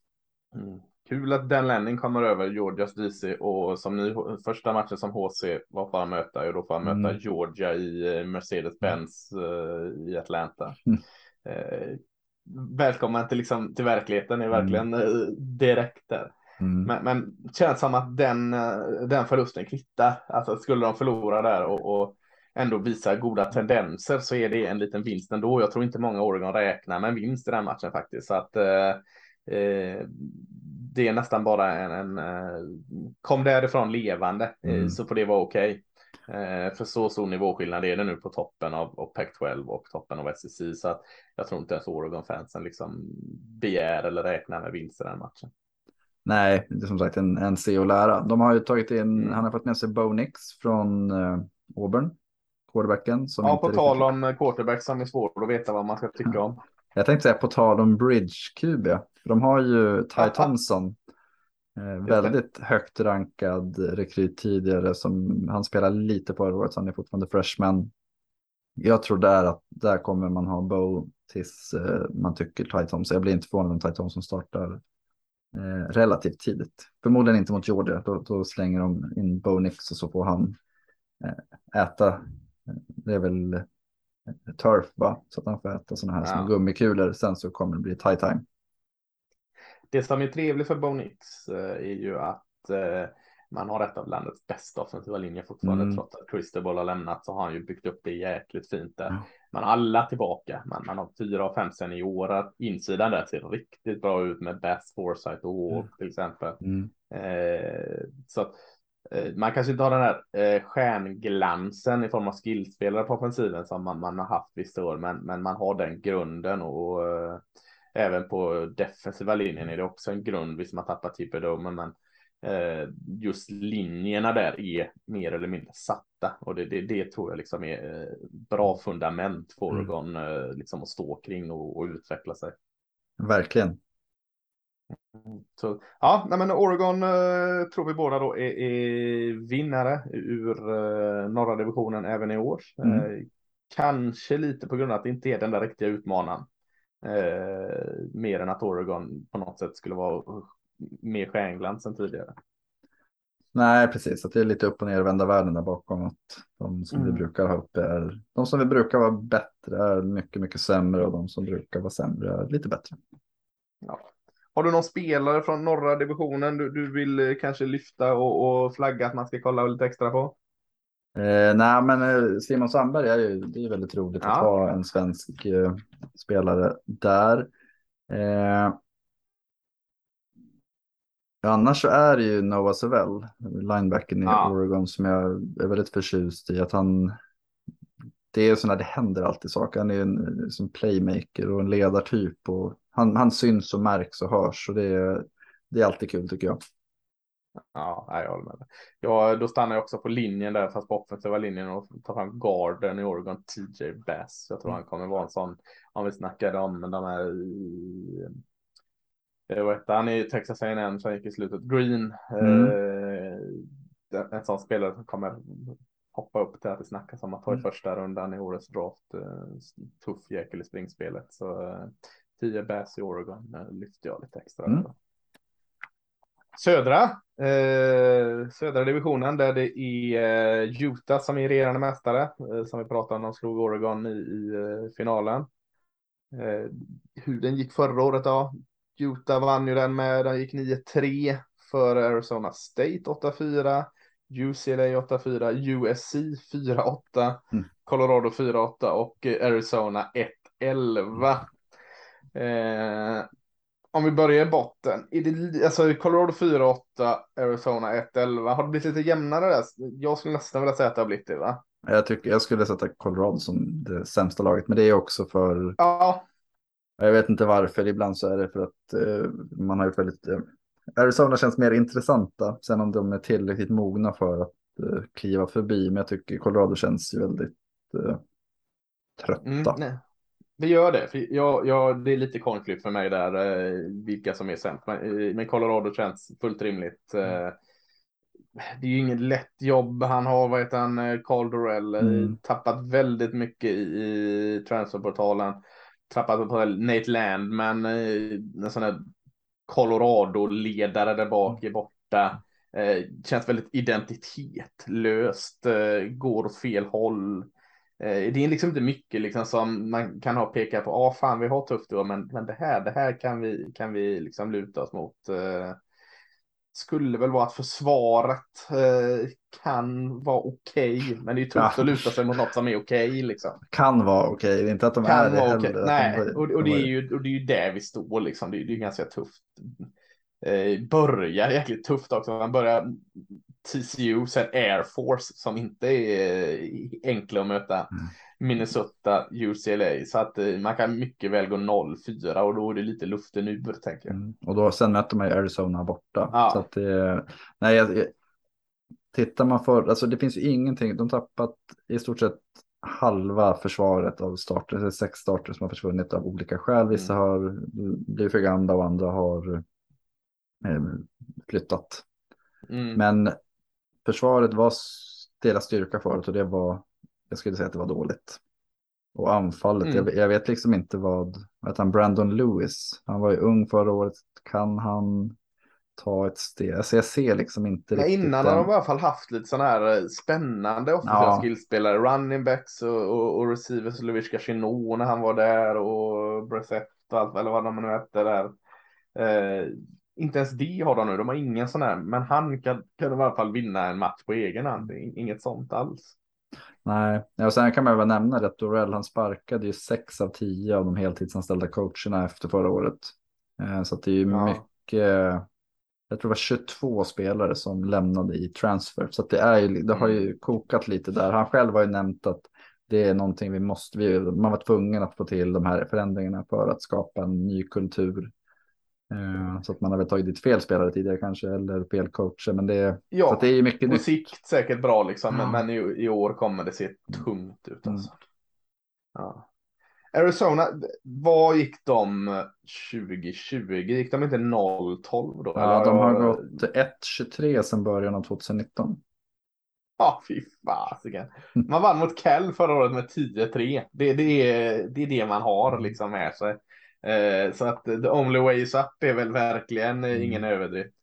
Mm. Kul att Dan Lenning kommer över Georgias DC och som ny första matchen som HC var får han möta och då får han möta mm. Georgia i eh, Mercedes-Benz uh, i Atlanta. Mm. Uh, välkommen till, liksom, till verkligheten är verkligen mm. direkt där. Mm. Men, men känns som att den, den förlusten kvittar. Alltså skulle de förlora där och, och ändå visa goda tendenser så är det en liten vinst ändå. Jag tror inte många Oregon räknar med en vinst i den matchen faktiskt. Så att eh, det är nästan bara en, en kom därifrån levande mm. så får det vara okej. Okay. För så stor nivåskillnad är det nu på toppen av, av Pac-12 och toppen av SEC så att jag tror inte ens Oregon-fansen liksom begär eller räknar med vinst i den matchen. Nej, det är som sagt en, en se och lära. De har ju tagit in, mm. han har fått med sig Bo Nix från uh, Auburn, quarterbacken. Som ja, på tal om quarterback som är svårt att veta vad man ska tycka om. Jag tänkte säga på tal om bridge QB. För de har ju Ty Thompson. Eh, väldigt högt rankad rekryt tidigare som han spelar lite på året, han är fortfarande freshman. Jag tror där att där kommer man ha Bo tills eh, man tycker Ty Thompson. Jag blir inte förvånad om Ty Thompson startar eh, relativt tidigt. Förmodligen inte mot Georgia, då, då slänger de in Bo Nix och så får han eh, äta. Det är väl turf va? Så att han får äta sådana här ja. små gummikulor. Sen så kommer det bli tie time. Det som är trevligt för Bonix eh, är ju att eh, man har ett av landets bästa offensiva linjer fortfarande. Mm. Trots att Cristobal har lämnat så har han ju byggt upp det jäkligt fint där. Man har alla tillbaka. Man, man har fyra av fem seniorer. Insidan där ser riktigt bra ut med Bass, Foresight och Walk mm. till exempel. Mm. Eh, så att, eh, man kanske inte har den här eh, stjärnglansen i form av skillspelare på offensiven som man, man har haft vissa år, men, men man har den grunden och, och eh, även på defensiva linjen är det också en grund. Visst, man tappar Tipperdomen, men eh, just linjerna där är mer eller mindre satta och det, det, det tror jag liksom är eh, bra fundament för mm. Oregon mm. liksom att stå kring och, och utveckla sig. Verkligen. Så, ja, men Oregon eh, tror vi båda då är, är vinnare ur eh, norra divisionen även i år. Mm. Eh, kanske lite på grund av att det inte är den där riktiga utmanaren. Eh, mer än att Oregon på något sätt skulle vara mer stjärnglans än tidigare. Nej, precis. Att det är lite upp och ner vända världen där bakom. Att de som mm. vi brukar ha uppe är, de som vi brukar vara bättre är mycket, mycket sämre och de som brukar vara sämre är lite bättre. Ja. Har du någon spelare från norra divisionen du, du vill eh, kanske lyfta och, och flagga att man ska kolla lite extra på? Eh, nej, men eh, Simon Sandberg är ju det är väldigt roligt ja. att ha en svensk eh, spelare där. Eh, annars så är det ju Noah Sewell, linebacken i ja. Oregon, som jag är väldigt förtjust i. Att han, det är sådana, det händer alltid saker. Han är en som playmaker och en ledartyp. Och han, han syns och märks och hörs. Och det är, det är alltid kul tycker jag. Ja, jag håller med. Ja, då stannar jag också på linjen där, fast på offensiva linjen och tar fram garden i Oregon, TJ Bass. Jag tror han kommer vara en sån, om vi snackade om de här i, vad heter han i Texas A&M som gick i slutet, Green. Mm. Eh, en sån spelare som kommer hoppa upp till att det snackas om att ta i mm. första rundan i årets draft. Eh, tuff jäkel i springspelet. Så eh, 10 Bass i Oregon eh, lyfter jag lite extra. Mm. Södra, eh, södra divisionen där det är eh, Utah som är regerande mästare, eh, som vi pratade om, de slog Oregon i, i eh, finalen. Eh, hur den gick förra året då? Utah vann ju den med, den gick 9-3 för Arizona State 8-4, UCLA 8-4, USC 4-8, mm. Colorado 4-8 och Arizona 1-11. Eh, om vi börjar i botten. Är det, alltså Colorado 4-8, Arizona 1-11. Har det blivit lite jämnare där? Jag skulle nästan vilja säga att det har blivit det va? Jag, tycker, jag skulle sätta Colorado som det sämsta laget, men det är också för... Ja. Jag vet inte varför, ibland så är det för att uh, man har gjort väldigt... Uh, Arizona känns mer intressanta, sen om de är tillräckligt mogna för att uh, kliva förbi, men jag tycker Colorado känns väldigt trötta. Mm, det gör det, för jag, jag, det är lite konflikt för mig där, eh, vilka som är sämst. Men, eh, men Colorado känns fullt rimligt. Mm. Det är ju inget lätt jobb han har, vad heter han, Carl Dorell, mm. tappat väldigt mycket i, i transferportalen. Tappat på Nate Land, men en sån här Colorado-ledare där bak är borta. känns väldigt identitetlöst, går åt fel håll. Eh, det är liksom inte mycket liksom som man kan ha peka på. Ja, ah, fan, vi har tufft då, men, men det här, det här kan vi, kan vi liksom luta oss mot. Eh, skulle väl vara att försvaret eh, kan vara okej, okay, men det är tufft ja. att luta sig mot något som är okej. Okay, liksom. Kan vara okej, okay. det är inte att de kan är det heller. Nej, de, och, och, det är ju, och det är ju där vi står liksom. Det är, det är ganska tufft. eh, börjar jäkligt tufft också. Han börjar TCU, sen Air Force som inte är eh, enkla att möta. Mm. Minnesota, UCLA. Så att eh, man kan mycket väl gå 0-4 och då är det lite luften ur tänker jag. Mm. Och då sen möter man ju Arizona borta. Ja. Så att det, nej, jag, tittar man för, alltså det finns ju ingenting, de tappat i stort sett halva försvaret av starter, det är sex starter som har försvunnit av olika skäl. Vissa mm. har blivit för gamla och andra har eh, flyttat. Mm. Men försvaret var deras styrka förut och det var, jag skulle säga att det var dåligt. Och anfallet, mm. jag, jag, vet liksom inte vad, vad han, Brandon Lewis, han var ju ung förra året, kan han ta ett steg. Alltså jag ser liksom inte Nej, riktigt. Innan den... har de i alla fall haft lite sådana här eh, spännande offensiva ja. skillspelare. Running backs och, och, och receivers. Loviska Chinot när han var där och Brissett och allt eller vad de nu hette där. Eh, inte ens det har de nu. De har ingen sån här. Men han kan, kan i alla fall vinna en match på egen hand. Inget sånt alls. Nej, och sen kan man väl nämna att Dorell han sparkade ju sex av tio av de heltidsanställda coacherna efter förra året. Eh, så det är ju ja. mycket jag tror det var 22 spelare som lämnade i transfer. Så det, är, det har ju mm. kokat lite där. Han själv har ju nämnt att det är någonting vi måste, vi, man var tvungen att få till de här förändringarna för att skapa en ny kultur. Uh, så att man har väl tagit dit fel spelare tidigare kanske, eller fel coacher. Men det, ja, så det är mycket på nytt. sikt säkert bra liksom, mm. men, men i, i, år kommer det se tungt ut. Alltså. Mm. Ja. Arizona, vad gick de 2020? Gick de inte 0-12 då? Ja, de har gått 1-23 sedan början av 2019. Ja, fy fasiken. Man vann mot Kell förra året med 10-3. Det, det, är, det är det man har liksom med sig. Eh, så att the only way is up är väl verkligen mm. ingen överdrift.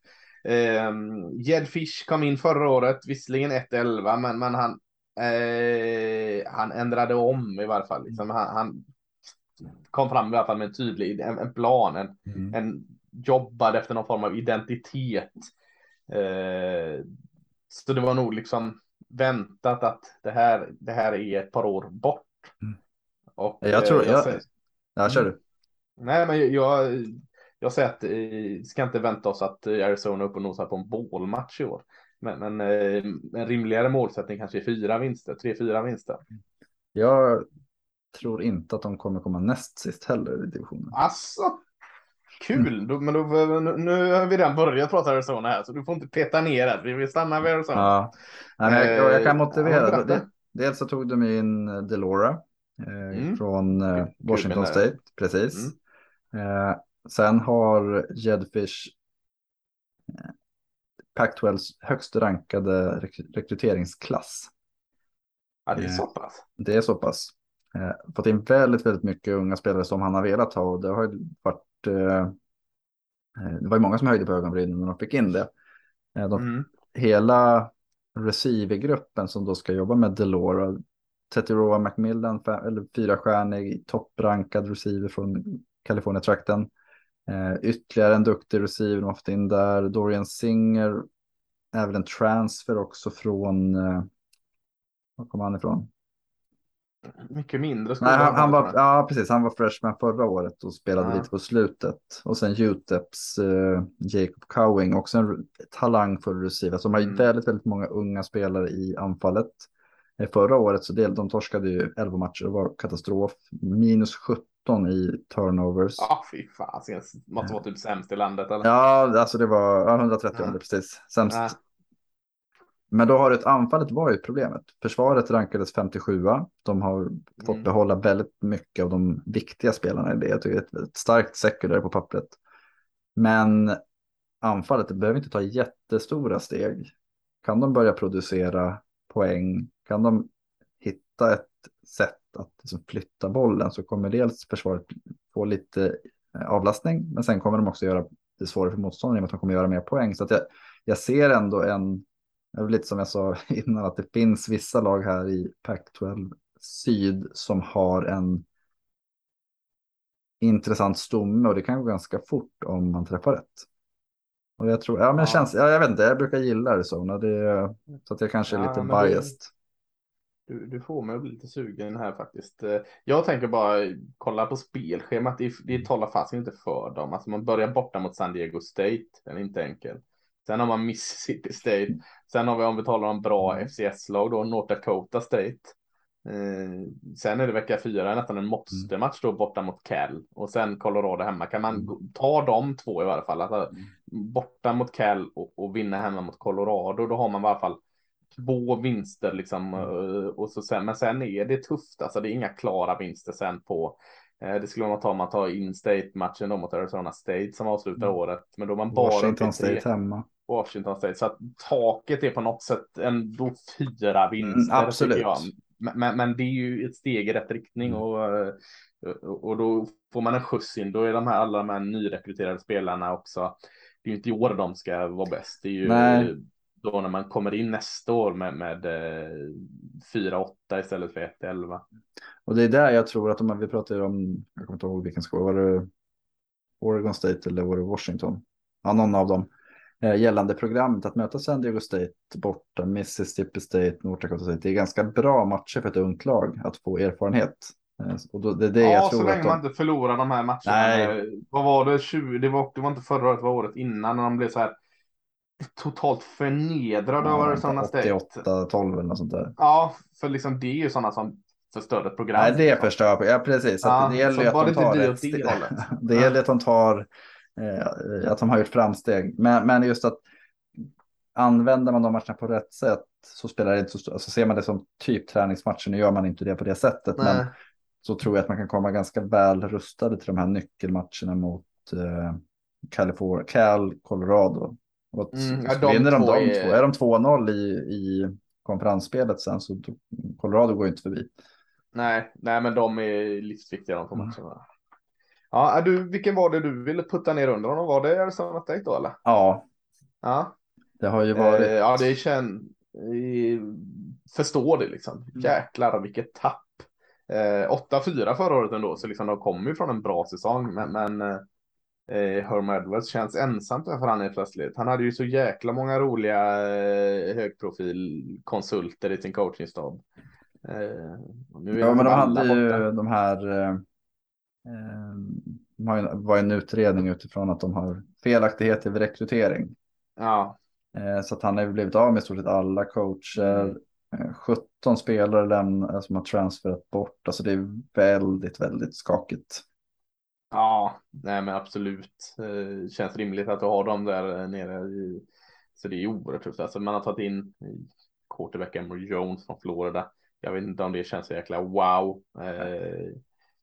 Eh, Jed Fish kom in förra året, visserligen 1-11, men, men han, eh, han ändrade om i varje fall. Liksom. Han, han kom fram i alla fall med en tydlig en, en plan, en, mm. en jobbade efter någon form av identitet. Eh, så det var nog liksom väntat att det här, det här är ett par år bort. Mm. Och, jag tror, eh, jag, jag, jag kör du. Nej, men jag, jag säger att vi eh, ska inte vänta oss att Arizona är uppe och nosar på en bålmatch i år. Men, men eh, en rimligare målsättning kanske är fyra vinster, tre, fyra vinster. Jag tror inte att de kommer komma näst sist heller i divisionen. Alltså, kul. Mm. Då, men då, nu, nu har vi redan börjat prata Arizona här, så du får inte peta ner det. Vi vill stanna vid Arizona. Ja. Nej, jag, jag, kan eh, motivera. det. Dels så tog de in Delora eh, mm. från eh, Washington State, precis. Mm. Eh, sen har Jedfish eh, Pac-12 högst rankade rek rekryteringsklass. Ja, det är så pass. Det är så pass. Eh, fått in väldigt, väldigt mycket unga spelare som han har velat ha och det har varit. Eh, eh, det var ju många som höjde på ögonbrynen när de fick in det. Eh, de, mm. Hela receivergruppen som då ska jobba med Delora. Tetiroa Macmillan, eller fyrastjärnig topprankad receiver från Kalifornien-trakten. Eh, ytterligare en duktig receiver de har fått in där. Dorian Singer, även en transfer också från, eh, var kommer han ifrån? mycket mindre Nej, han, han var, ja, precis. Han var freshman förra året och spelade ja. lite på slutet. Och sen Uteps uh, Jacob Cowing, också en talang för receiver. Så de har mm. väldigt, väldigt många unga spelare i anfallet. Eh, förra året så del, de torskade ju 11 matcher, det var katastrof. Minus 17 i turnovers. Ja, fy fan. Måste vara typ sämst i landet eller? Ja, alltså det var 130 ja. precis. Sämst. Ja. Men då har ett anfallet varit problemet. Försvaret rankades 57. De har fått mm. behålla väldigt mycket av de viktiga spelarna i det. Jag tycker det är ett starkt sekundär på pappret. Men anfallet behöver inte ta jättestora steg. Kan de börja producera poäng, kan de hitta ett sätt att liksom flytta bollen så kommer dels försvaret få lite eh, avlastning, men sen kommer de också göra det svårare för motståndaren i att de kommer göra mer poäng. Så jag, jag ser ändå en lite som jag sa innan att det finns vissa lag här i Pac-12 syd som har en intressant stomme och det kan gå ganska fort om man träffar rätt. Och jag tror, ja men ja. Känns, ja, jag vet inte, jag brukar gilla Arizona, det, så att jag kanske är ja, lite biased. Du, du får mig att bli lite sugen här faktiskt. Eh, jag tänker bara kolla på spelschemat. Det, det talar fast inte för dem. Alltså man börjar borta mot San Diego State. Den är inte enkel. Sen har man Mississippi State. Sen har vi om vi talar om bra mm. FCS-lag då North Dakota State. Eh, sen är det vecka fyra nästan en måste-match då borta mot Cal och sen Colorado hemma. Kan man mm. ta de två i alla fall, alltså, mm. borta mot Cal och, och, vinna hemma mot Colorado, då har man i alla fall två vinster liksom. Mm. Eh, och så sen, men sen är det tufft, alltså det är inga klara vinster sen på eh, det skulle man ta om man tar in state-matchen då mot Arizona State som avslutar mm. året. Men då man bara Washington State hemma. Washington State. Så att taket är på något sätt ändå fyra vinster. Mm, absolut. Men, men, det är ju ett steg i rätt riktning mm. och, och då får man en skjuts in. Då är de här alla de här nyrekryterade spelarna också. Det är ju inte i år de ska vara bäst. Det är ju Nej. Då när man kommer in nästa år med, med 4-8 eh, istället för 1-11. Och det är där jag tror att om vi pratar om, jag kommer inte ihåg vilken skola, var det Oregon State eller var det Washington? Ja, någon av dem Eh, gällande programmet att möta San Diego State borta, Mississippi State, North Dakota State. Det är ganska bra matcher för ett ungt lag att få erfarenhet. Eh, och då, det är det ja, jag tror så länge de... man inte förlorar de här matcherna. Nej. Vad var det? 20, det, var, det var inte förra året, det var året innan när de blev så här totalt förnedrade ja, av Arizona State. 88-12 eller något sånt där. Ja, för liksom det är ju sådana som förstör ett program. Nej, det förstör. Ja, precis. Ja, det gäller ju att de tar det, det, det gäller att de tar eh, att de har gjort framsteg. Men, men just att använder man de matcherna på rätt sätt så spelar det inte så stor, alltså ser man det som typ träningsmatcher, nu gör man inte det på det sättet, Nej. men så tror jag att man kan komma ganska väl rustade till de här nyckelmatcherna mot eh, California, Cal, Colorado. Och mm, så, vinner de de är... två, är de 2-0 i, i konferensspelet sen så Colorado går ju inte förbi. Nej, nej, men de är livsviktiga de två mm. matcherna. Ja, du, vilken var det du ville putta ner under honom? Var det Arizona State då eller? Ja. Ja. Det har ju varit. Eh, ja, det känns. Förstår det liksom. Mm. Jäklar vilket tapp. Eh, 8-4 förra året ändå, så liksom de kommer ju från en bra säsong. Men, men eh, Herm Edwards känns ensamt för han är plötsligt. Han hade ju så jäkla många roliga eh, högprofilkonsulter i sin coachingstab. Eh, ja, men de hade ju de här eh, eh, var en utredning utifrån att de har felaktigheter vid rekrytering. Ja. Eh, så att han har blivit av med i stort sett alla coacher. Mm. 17 eh, spelare som har transferat bort. Alltså det är väldigt, väldigt skakigt. Ja, nej men absolut. Det känns rimligt att du har dem där nere. I, så det är oerhört tufft. Alltså man har tagit in quarterback Emory Jones från Florida. Jag vet inte om det känns så jäkla wow.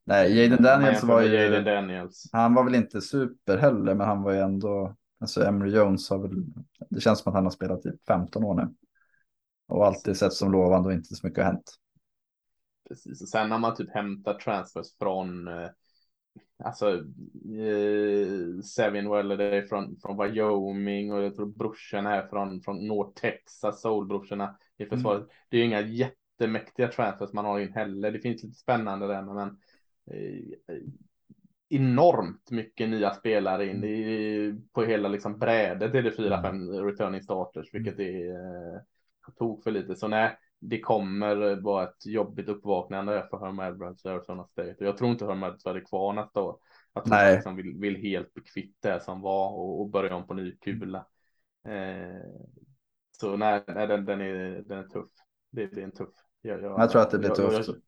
Nej, Jaden Daniels var ju... Jaden Daniels. Han var väl inte super heller, men han var ju ändå... Alltså Emery Jones har väl... Det känns som att han har spelat i 15 år nu. Och alltid sett som lovande och inte så mycket har hänt. Precis, sen har man typ hämtat transfers från... Eh, alltså, eh, Seven Weller från, från Wyoming och jag tror brorsorna är från, från North Texas, Soul-brorsorna i försvaret. Mm. Det är ju inga jättemäktiga transfers man har in heller. Det finns lite spännande där, men Eh, enormt mycket nya spelare in i, på hela liksom brädet är det fyra, fem returning starters, vilket mm. är eh, tok för lite. Så nej, det kommer vara ett jobbigt uppvaknande för Herm Edwards och Arizona State. Och jag tror inte Herm Edwards är kvar nästa år. Att han liksom vill, vill helt bli kvitt det som var och, och börja om på ny kula. Eh, så nej, nej den, den, är, den är tuff. Det, det är en tuff. Jag, jag, jag tror att det blir jag, tufft.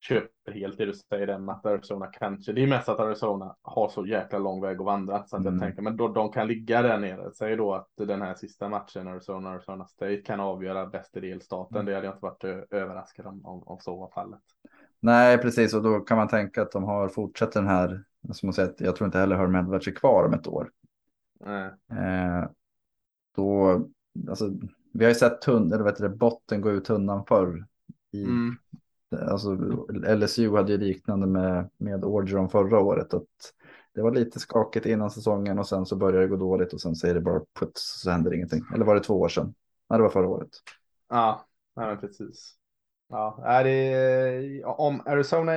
Köper helt det du säger den att Arizona kanske. Det är mest att Arizona har så jäkla lång väg att vandra så att mm. jag tänker men då de kan ligga där nere. Säg då att den här sista matchen Arizona Arizona State kan avgöra bäst i delstaten. Mm. Det hade jag inte varit överraskad om, om, om så var fallet. Nej, precis och då kan man tänka att de har fortsatt den här. Som man säger, jag tror inte heller Herm Edwards är kvar om ett år. Eh, då, alltså, vi har ju sett tunn, eller vet du, botten gå ut tunnan förr i, mm. Alltså, LSU hade ju liknande med, med Orgeron förra året. Att det var lite skakigt innan säsongen och sen så började det gå dåligt och sen säger det bara puts så händer ingenting. Eller var det två år sedan? Nej, det var förra året. Ja, nej, precis. Ja, är det, om Arizona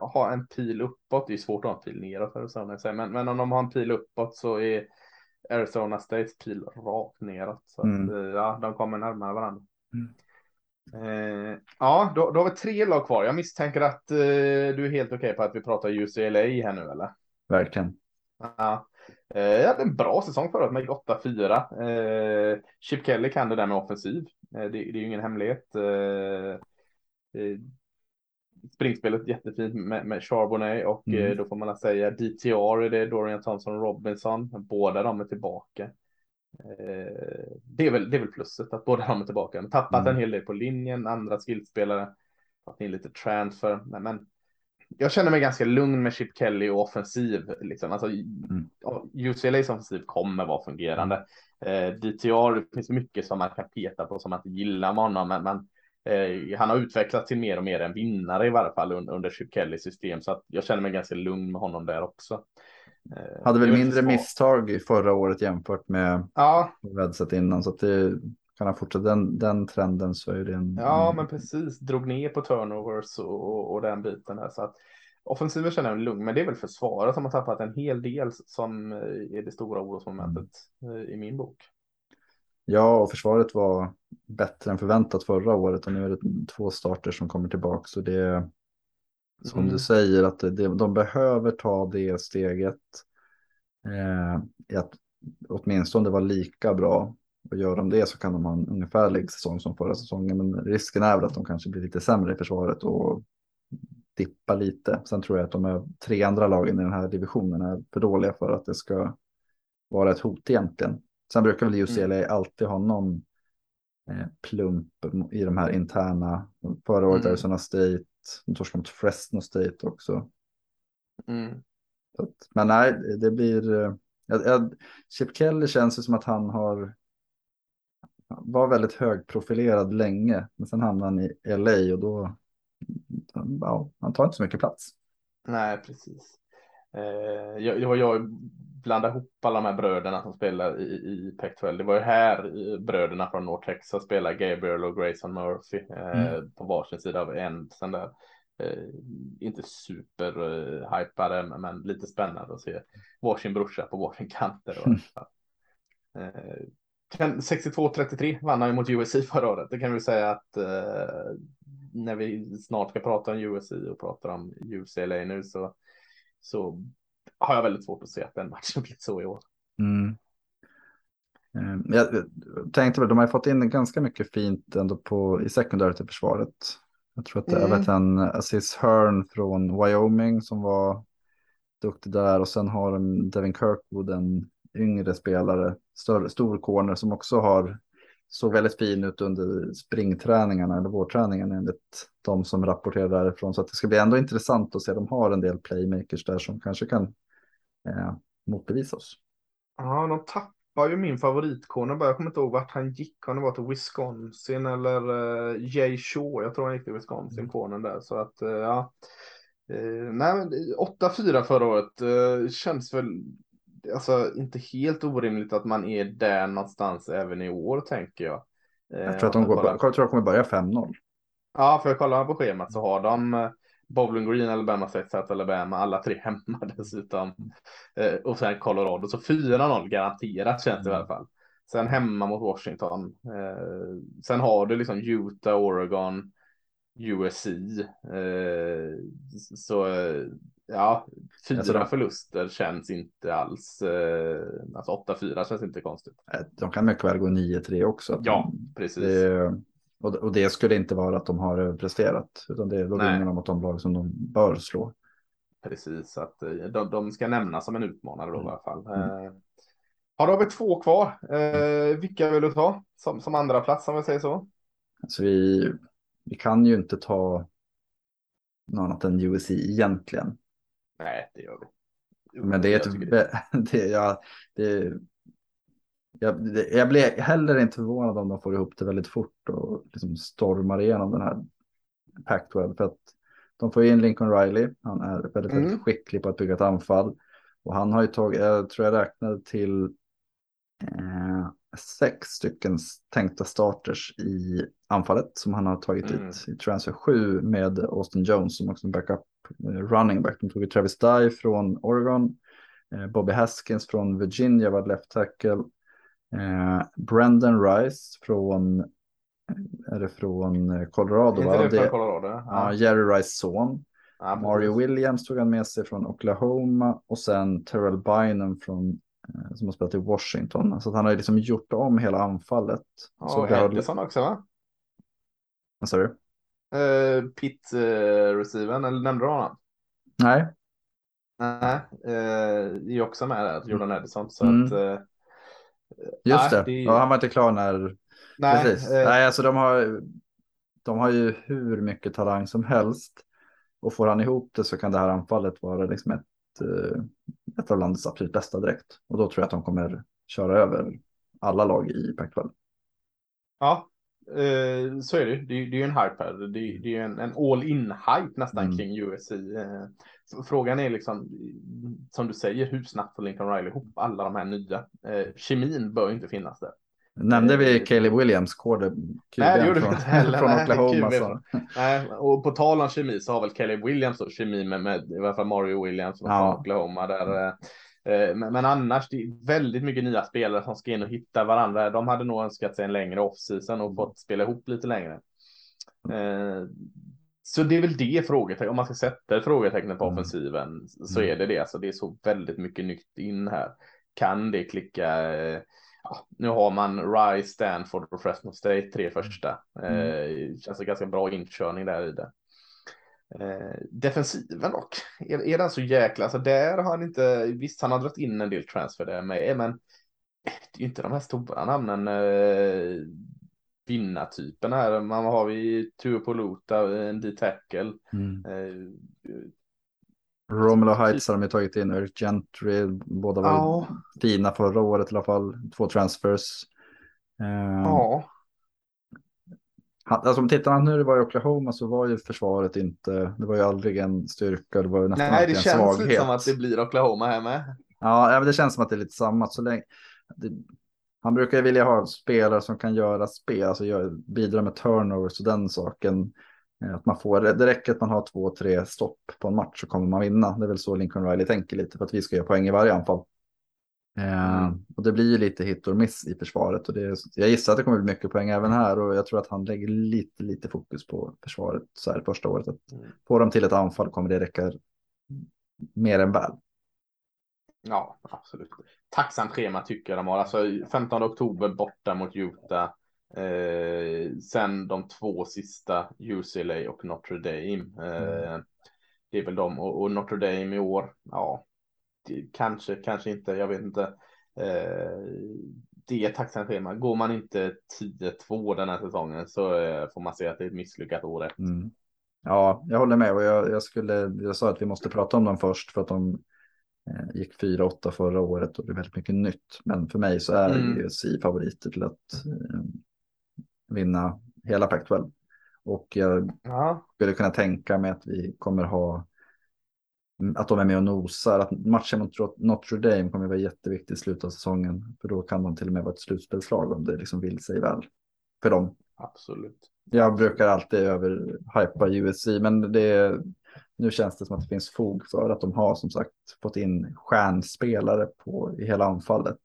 har en pil uppåt, det är svårt att ha en pil neråt för Arizona, men, men om de har en pil uppåt så är Arizona States pil rakt neråt. Så mm. att, ja, de kommer närmare varandra. Mm. Eh, ja, då, då har vi tre lag kvar. Jag misstänker att eh, du är helt okej okay på att vi pratar UCLA här nu, eller? Verkligen. Ja. Eh, jag hade en bra säsong förut med 8-4. Eh, Chip Kelly kan det där med offensiv. Eh, det, det, är ju ingen hemlighet. Eh, eh springspelet jättefint med, med Charbonnet och mm. Då får man säga DTR är det, Dorian Thompson Robinson. Båda de är tillbaka. Eh, det är, väl, det är väl plusset att båda de är tillbaka. De tappat mm. en hel del på linjen, andra skillspelare. Fått in lite transfer, men, men jag känner mig ganska lugn med Chip Kelly och offensiv. Liksom. Alltså, mm. UCLAs offensiv kommer vara fungerande. Eh, DTR, det finns mycket som man kan peta på som man inte gillar med honom, men, men eh, han har utvecklats till mer och mer en vinnare i varje fall under, under Chip Kellys system, så att jag känner mig ganska lugn med honom där också. Eh, Hade väl mindre misstag förra året jämfört med ja. Vedset innan, så att det kan han fortsätta den, den trenden så är det en... Ja, men precis. Drog ner på turnovers och, och, och den biten där. Så att offensiven känner jag lugn, men det är väl försvaret som har tappat en hel del som är det stora orosmomentet mm. i min bok. Ja, och försvaret var bättre än förväntat förra året och nu är det två starter som kommer tillbaka. Så det som mm. du säger att det, de behöver ta det steget. Eh, att åtminstone vara lika bra och gör de det så kan de ha en ungefärlig säsong som förra säsongen. Men risken är väl att de kanske blir lite sämre i försvaret och dippa lite. Sen tror jag att de är tre andra lagen i den här divisionen är för dåliga för att det ska vara ett hot egentligen. Sen brukar väl UCLA mm. alltid ha någon eh, plump i de här interna. Förra året mm. Arizona State, de torskade mot Fresno State också. Mm. Men nej, det blir... Eh, Chip Kelly känns det som att han har var väldigt högprofilerad länge, men sen hamnade han i LA och då, ja, han tar inte så mycket plats. Nej, precis. Eh, jag, jag, jag blandade ihop alla de här bröderna som spelar i, i Pac-12. Det var ju här bröderna från North Texas spelar Gabriel och Grayson Murphy eh, mm. på varsin sida av en. Sen där. Eh, inte super eh, hypade, men lite spännande att se varsin brorsa på varsin kant. Där, eh, 62-33 vann han mot USC förra året. Det kan vi säga att eh, när vi snart ska prata om USC och pratar om UCLA nu så, så har jag väldigt svårt att se att den matchen blir så i år. Mm. Eh, jag tänkte väl, de har fått in ganska mycket fint ändå på, i sekundäret i försvaret. Jag tror att det mm. är en Assis Hearn från Wyoming som var duktig där och sen har de Devin Kirkwood, en yngre spelare, större, stor corner som också har såg väldigt fin ut under springträningarna eller vårträningen enligt de som rapporterar därifrån. Så det ska bli ändå intressant att se. De har en del playmakers där som kanske kan eh, motbevisa oss. Ja, de tappar ju min favoritkorner. Jag kommer inte ihåg vart han gick. Kan det var till Wisconsin eller uh, Jay Shaw? Jag tror han gick till Wisconsin, cornern där. Så att uh, ja. Uh, nej, 8-4 förra året uh, känns väl alltså inte helt orimligt att man är där någonstans även i år tänker jag. Jag tror att de går, jag tror de kommer börja 5-0. Ja, för jag kollar på schemat så har de eh, Bowling Green, Alabama, South Alabama, alla tre hemma dessutom. Eh, och sen Colorado, så 4-0 garanterat känns det i alla fall. Sen hemma mot Washington. Eh, sen har du liksom Utah, Oregon, USC. Så Ja, fyra alltså de... förluster känns inte alls. Eh, alltså 8-4 känns inte konstigt. De kan mycket väl gå 9-3 också. Ja, precis. Det, och, och det skulle inte vara att de har presterat, utan det är då vinner de mot de lag som de bör slå. Precis, att eh, de, de ska nämnas som en utmanare då mm. i alla fall. Mm. Eh, ja, då har vi två kvar. Eh, vilka vill du ta som, som andra plats om vi säger så? Alltså vi, vi kan ju inte ta något annat än USC egentligen. Nej, det gör vi. Men det är ett... Det, ja, det, jag, det, jag blir heller inte förvånad om de får ihop det väldigt fort och liksom stormar igenom den här Pac-12. För att de får in Lincoln Riley. Han är väldigt, mm. väldigt skicklig på att bygga ett anfall. Och han har ju tagit, jag tror jag räknade till sex stycken tänkta starters i anfallet som han har tagit mm. ut i transfer 7 med Austin Jones som också en backup eh, running back. De tog ut Travis Dye från Oregon, eh, Bobby Haskins från Virginia var left tackle, eh, Brandon Rice från är det från eh, Colorado. Inte det från Det- Colorado? Ja, Ja. Jerry Rice son. Ja, Mario. Williams tog han med sig från Oklahoma och sen Terrell Bynum från, eh, som har spelat i Washington. Så att han har ju liksom gjort om hela anfallet. Ja, Så har- också va? Vad sa du? Uh, Pitt uh, receiven, eller nämnde du honom? Nej, Nej, uh, är också med där, Jordan Edison. Så Mm. att, eh, just Nej, det. det Ja, han var inte klar när... nej, Precis. eh, Nej, alltså de har, de har ju hur mycket talang som helst. Och får han ihop det så kan det här anfallet vara liksom ett, eh, ett av landets absolut bästa direkt. Och då tror jag att de kommer köra över alla lag i Pac-12. Ja, eh, så är det. Det, är- ju en hype här. Det, är- det är en, en all-in-hype nästan Mm. kring USC. Eh, frågan är liksom, som du säger, hur snabbt får Lincoln Riley ihop alla de här nya? Eh, kemin bör inte finnas där. Nämnde vi Eh, Caleb Williams, quarter, Nej, det gjorde vi från, inte heller. från Oklahoma. Så. Nej, och på tal om kemi så har väl Caleb Williams då kemi med, med i alla fall Mario Williams från Ja. Oklahoma där. eh, Men, men annars, det är väldigt mycket nya spelare som ska in och hitta varandra. De hade nog önskat sig en längre off-season och fått spela ihop lite längre. Eh, Så det är väl det frågetecknet, om man ska sätta ett frågetecken på Mm. offensiven så Mm. är det det. Alltså det är så väldigt mycket nytt in här. Kan det klicka? eh, Ja, nu har man Rice, Stanford och Fresno State tre första. Mm. Eh, känns det ganska bra inkörning där i det. Eh, defensiven dock, är, är den så jäkla, alltså där har han inte, visst han har dragit in en del transfer där med, men det är ju inte de här stora namnen. Eh, vinnartyperna här, man har vi Tuopoluta, en D-tackle. Mm. Eh, Romulo Heights har de tagit in, Eric Gentry, båda var ja, fina förra året i alla fall, två transfers. Eh, ja, han- Alltså om tittar man nu det var i Oklahoma så var ju försvaret inte, det var ju aldrig en styrka, det var ju nästan nej alltid det en känns svaghet. lite som att det blir Oklahoma här med. Ja, men det känns som att det är lite samma. Så länge, det, han brukar ju vilja ha spelare som kan göra spel, alltså gör, bidra med turnovers och den saken. Eh, Att man får, det räcker att man har två, tre stopp på en match så kommer man vinna. Det är väl så Lincoln Riley tänker lite för att vi ska göra poäng i varje anfall. Eh, Mm. och det blir ju lite hit och miss i försvaret och det, jag gissar att det kommer bli mycket poäng även här och jag tror att han lägger lite, lite fokus på försvaret så här första året. Att Mm. får de till ett anfall kommer det räcka mer än väl. Ja, absolut. Tacksamt schema tycker jag de har. Alltså 15 oktober borta mot Utah. Eh, sen de två sista UCLA och Notre Dame. Eh, det är väl de och, och Notre Dame i år. Ja, det, kanske, kanske inte. Jag vet inte. Eh, det är tacksamt schema. Går man inte 10-2 den här säsongen så eh, får man se att det är ett misslyckat år. Mm. Ja, jag håller med och jag, jag, skulle, jag sa att vi måste prata om dem först för att de eh, gick 4-8 förra året och det är väldigt mycket nytt. Men för mig så är Mm. ju si favoriter till att eh, vinna hela Pac-12. Och jag Ja, skulle kunna tänka mig att vi kommer ha att de är med och nosar. Att matchen mot Notre Dame kommer vara jätteviktig i slutet av säsongen. För då kan de till och med vara ett slutspelslag om det liksom vill sig väl. För dem. absolut. Jag brukar alltid över hypa USC, men det, nu känns det som att det finns fog för att de har som sagt fått in stjärnspelare på, i hela anfallet.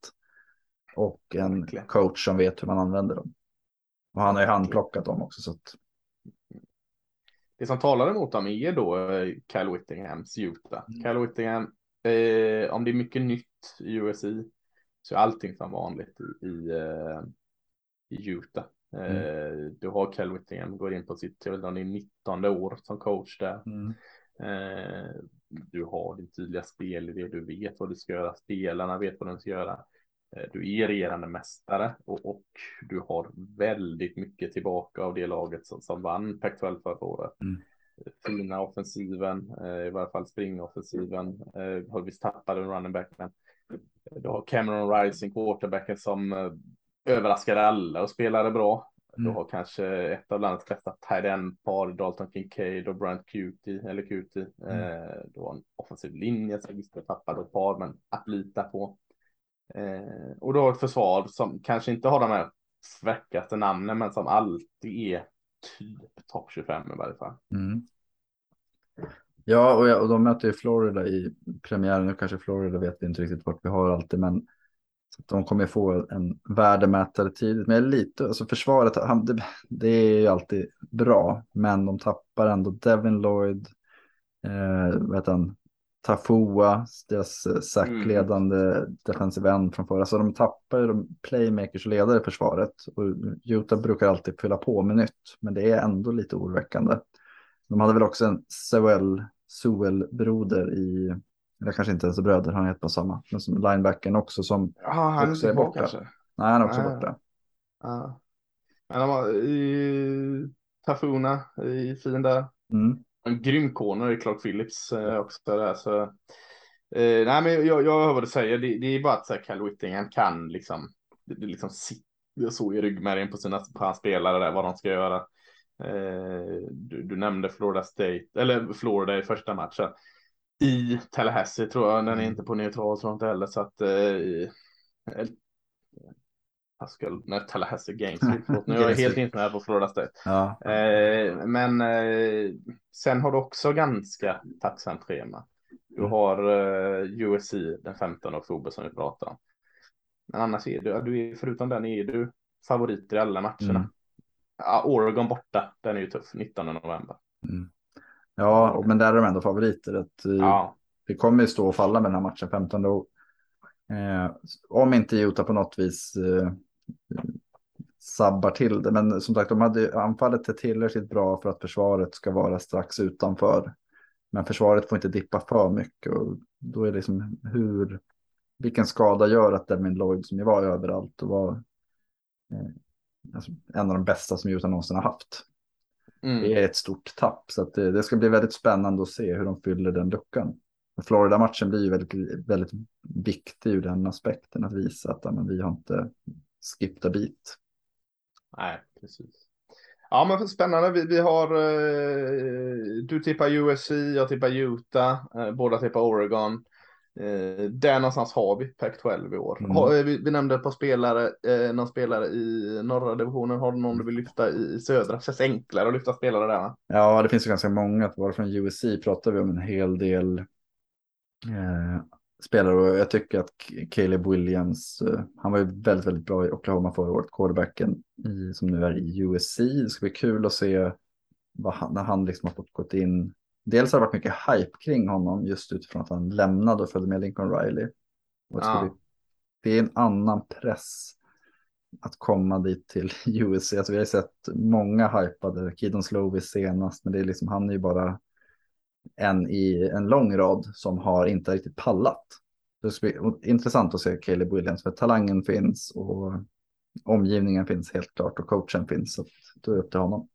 Och en coach som vet hur man använder dem. Och han har ju handplockat dem också. Så att, Det som talar emot dem är då eh, Kyle Whittinghams Utah. Mm. Kyle Whittingham, eh, om det är mycket nytt i USI så är allting som vanligt i, i, eh, i Utah. Eh, Du har Kyle Whittingham, går in på sitt, jag vet inte om det är 19 år som coach där. Eh, du har din tydliga spelidé, du vet vad du ska göra, spelarna vet vad de ska göra. Eh, du är regerande mästare och, och du har väldigt mycket tillbaka av det laget som, som vann Pac-12 förra året. Mm. Fina offensiven, eh, i varje fall springoffensiven. Eh, har visst tappat en running back, men du har Cameron Rising, quarterbacken som överraskade alla och spelade bra. Du Mm. har kanske ett av landets bästa tight end-par, Dalton Kincaid och Brent Cutie, eller Cutie. Eh, du har en offensiv linje som visst är tappad ett par, men att lita på. Eh, och då ett försvar som kanske inte har de här svackaste namnen, men som alltid är typ topp 25 i varje fall. Mm. Ja, och, jag, och de möter ju Florida i premiären. Nu kanske Florida vet vi inte riktigt vart vi har alltid, men Så de kommer få en värdemätare tidigt. Men lite, alltså försvaret, han, det, det, är ju alltid bra. Men de tappar ändå Devin Lloyd, eh, vet han, Tafua, deras eh, sackledande mm. defensive end från förra. Så de tappar de playmakers och ledare i försvaret. Och Utah brukar alltid fylla på med nytt. Men det är ändå lite oroväckande. De hade väl också en Sewell, Sewell-broder i, eller kanske inte ens bröder, han heter på samma. Men som linebacken också som ja, han också är borta. Kanske. Nej, han är också ja. borta. Ja. Men de har i Tafuna i fin där. Mm en grym corner i Clark Phillips eh, också. Där, så, eh, nej, men jag, jag hör vad du säger. Det, det är bara att så här, Cal Whittingham kan liksom, det, det liksom sitter så i ryggmärgen på sina på hans spelare där, vad de ska göra. Eh, du, du, nämnde Florida State, eller Florida i första matchen. I Tallahassee tror jag, den är inte på neutral tror jag inte heller. Så att eh, Pascal, nej, Tallahassee Games. Förlåt, nu är jag helt insnöad på Florida State. Ja. Eh, men eh, sen har du också ganska tacksamt schema. Du mm. har eh, USC den 15 oktober som vi pratar om. Men annars är du, du är, förutom den är du favoriter i alla matcherna. Mm. Ja, Oregon borta, den är ju tuff, 19 november. Mm. Ja, men där är de ändå favoriter. Att, eh, ja. Det kommer ju stå och falla med den här matchen 15. Då, eh, om inte Utah på något vis eh, sabbar till det. Men som sagt, de hade anfallet är tillräckligt bra för att försvaret ska vara strax utanför. Men försvaret får inte dippa för mycket och då är det liksom hur, vilken skada gör att Devin Lloyd som ju var överallt och var eh, alltså, en av de bästa som Utah någonsin har haft. Mm. Det är ett stort tapp så det, det, ska bli väldigt spännande att se hur de fyller den luckan. Florida-matchen blir ju väldigt, väldigt viktig ur den aspekten att visa att men, vi har inte skipta bit. Nej, precis. Ja, men spännande. Vi, vi har, eh, du tippar USC, jag tippar Utah, eh, båda tippar Oregon. Eh, där någonstans har vi Pac-12 i år. Mm. Har, eh, vi, vi, nämnde ett par spelare, eh, någon spelare i norra divisionen. Har du någon du vill lyfta i södra? Det känns enklare att lyfta spelare där. Ja, det finns ju ganska många. Bara från USC pratar vi om en hel del eh, spelare och jag tycker att Caleb Williams, eh, han var ju väldigt, väldigt bra i Oklahoma förra året, quarterbacken i, som nu är i USC. Det ska bli kul att se vad han, när han liksom har fått gått in. Dels har det varit mycket hype kring honom just utifrån att han lämnade och följde med Lincoln Riley. Ja. bli, det är en annan press att komma dit till USC. Alltså vi har sett många hypade, Keaton Slovis senast, men det är liksom, han är ju bara en i en lång rad som har inte riktigt pallat. Det ska bli intressant att se Caleb Williams för talangen finns och omgivningen finns helt klart och coachen finns. Så då är det upp till honom.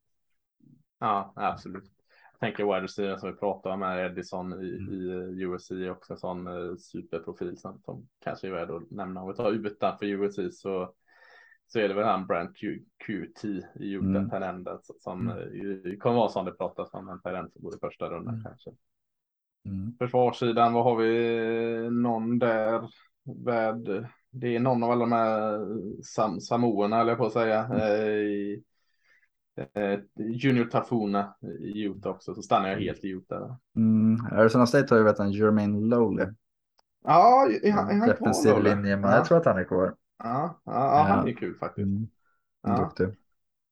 Ja, absolut. Jag tänker wide receiver som vi pratade om här, Edison i, mm. i USC också en sån eh, superprofil som, som kanske är värd att nämna. Om vi tar utanför USC så så är det väl han Brent Q, QT i Utah mm. Talendet som mm. kommer vara som det pratas om en talent som går i första rundan mm. kanske. Mm. Försvarssidan, vad har vi? Någon där med, det är någon av alla de här sam, samoerna, eller på att säga. Mm. Eh, eh, Junior Tafuna i Utah också, så stannar jag helt i Utah. Mm. Arizona State har ju vet en Jermaine Lowley. Ja, är han, är han Defensiv linje, men ja. jag tror att han är kvar. Ja, ja, han är kul faktiskt. Mm. Ja,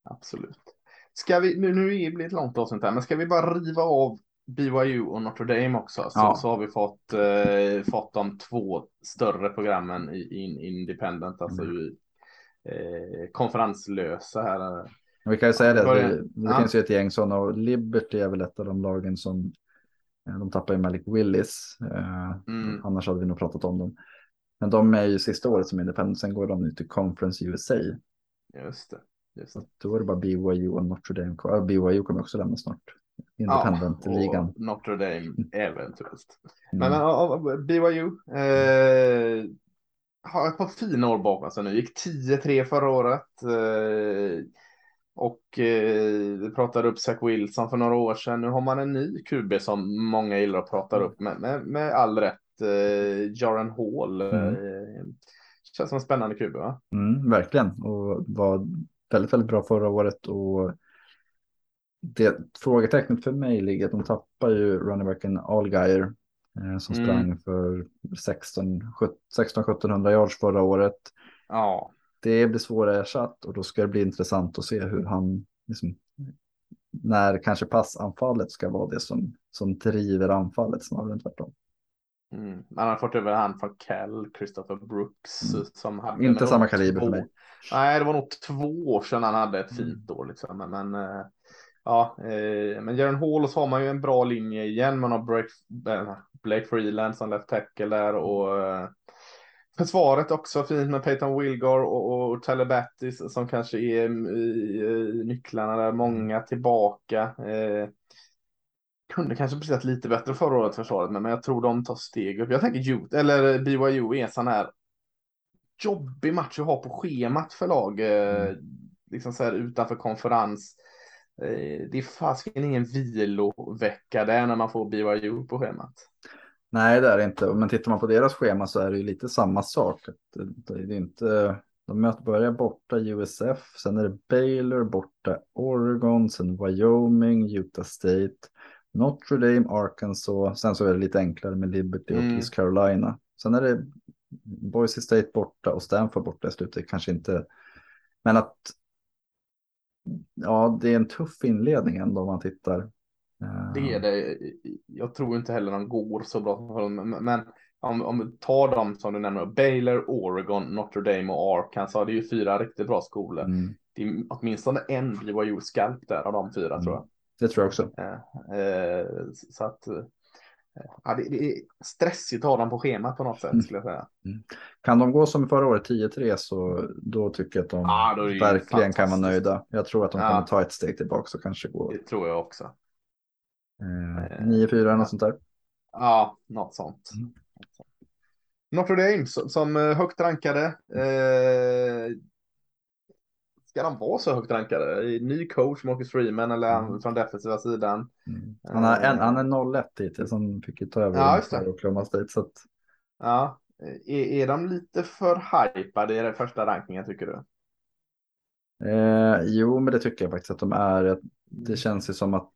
absolut. Ska vi, nu, nu är det ett långt avsnitt här, men ska vi bara riva av BYU och Notre Dame också? Så, ja. så har vi fått, eh, fått de två större programmen i in, Independent, alltså mm. i, eh, konferenslösa här. Vi kan ju säga det, det, det ja. finns ju ett gäng sådana och Liberty är väl ett av de lagen som eh, de tappar ju Malik Willis. Eh, mm. Annars hade vi nog pratat om dem. Men de är ju sista året som independent, sen går de nu till Conference USA. Just det. Just det. Då är det bara BYU och Notre Dame kvar. BYU kommer också lämna snart. Independent-ligan. Ja, Notre Dame eventuellt. Mm. Men uh, BYU eh, har ett par fina år bakom sig nu. Gick 10-3 förra året. Eh, och eh, vi pratade upp Zach Wilson för några år sedan. Nu har man en ny QB som många gillar att prata upp med, med, med all rätt eh, Jaron Hall. Mm. Eh, känns som en spännande kub va? Mm, verkligen och var väldigt, väldigt bra förra året och det frågetecknet för mig ligger att de tappar ju runningbacken Allgeier eh, som mm. sprang för 16-1700 yards förra året. Ja. Det blir svårersatt och då ska det bli intressant att se hur han, liksom, när kanske passanfallet ska vara det som, som driver anfallet snarare än tvärtom. Mm. Man har fått över hand från Cal, Christopher Brooks. Mm. Som hade Inte samma kaliber två... för mig. Nej, det var nog två år sedan han hade ett mm. fint år. Liksom. Men, eh, ja, eh, men Jaren Hall och så har man ju en bra linje igen. Man har Blake, äh, Blake Freeland som left tackle där och eh, försvaret också fint med Peyton Wilgar och, och Tyler Battis som kanske är i, i nycklarna där. Många tillbaka. Eh, kunde kanske precis lite bättre förra året försvaret, men, men jag tror de tar steg upp. Jag tänker Ute, eller BYU är en sån här jobbig match att ha på schemat för lag, eh, mm. liksom så här utanför konferens. Eh, det är fasken ingen vilovecka där när man får BYU på schemat. Nej, det är det inte. Men tittar man på deras schema så är det ju lite samma sak. Det, är inte, de möter börjar borta USF, sen är det Baylor, borta Oregon, sen Wyoming, Utah State, Notre Dame, Arkansas, sen så är det lite enklare med Liberty och mm. East Carolina. Sen är det Boise State borta och Stanford borta i slutet, kanske inte. Men att ja, det är en tuff inledning ändå om man tittar. Det är det. Jag tror inte heller de går så bra. Men om, om vi tar dem som du nämner, Baylor, Oregon, Notre Dame och Arkansas, det är ju fyra riktigt bra skolor. Mm. Det är åtminstone en BYU skalp där av de fyra mm. tror jag. Det tror jag också. Eh, eh, så att eh, ja, det, det, är stressigt att ha dem på schemat på något sätt mm. skulle jag säga. Mm. Kan de gå som förra året 10-3 så då tycker jag att de ja, verkligen kan vara nöjda. Jag tror att de ja. kommer ta ett steg tillbaka och kanske gå. Det tror jag också. Eh, 9-4 eller något sånt där. Ja, något sånt. Mm. Notre Dame som högt rankade. Eh, ska de vara så högt rankade? Ny coach, Marcus Freeman, eller mm. från defensiva sidan. Mm. Han, har en, han är 0-1 hittills, han fick ju ta över ja, Oklahoma State. Så att... Ja, är, är de lite för hypade i den första rankingen tycker du? Eh, jo, men det tycker jag faktiskt att de är. Det känns ju som att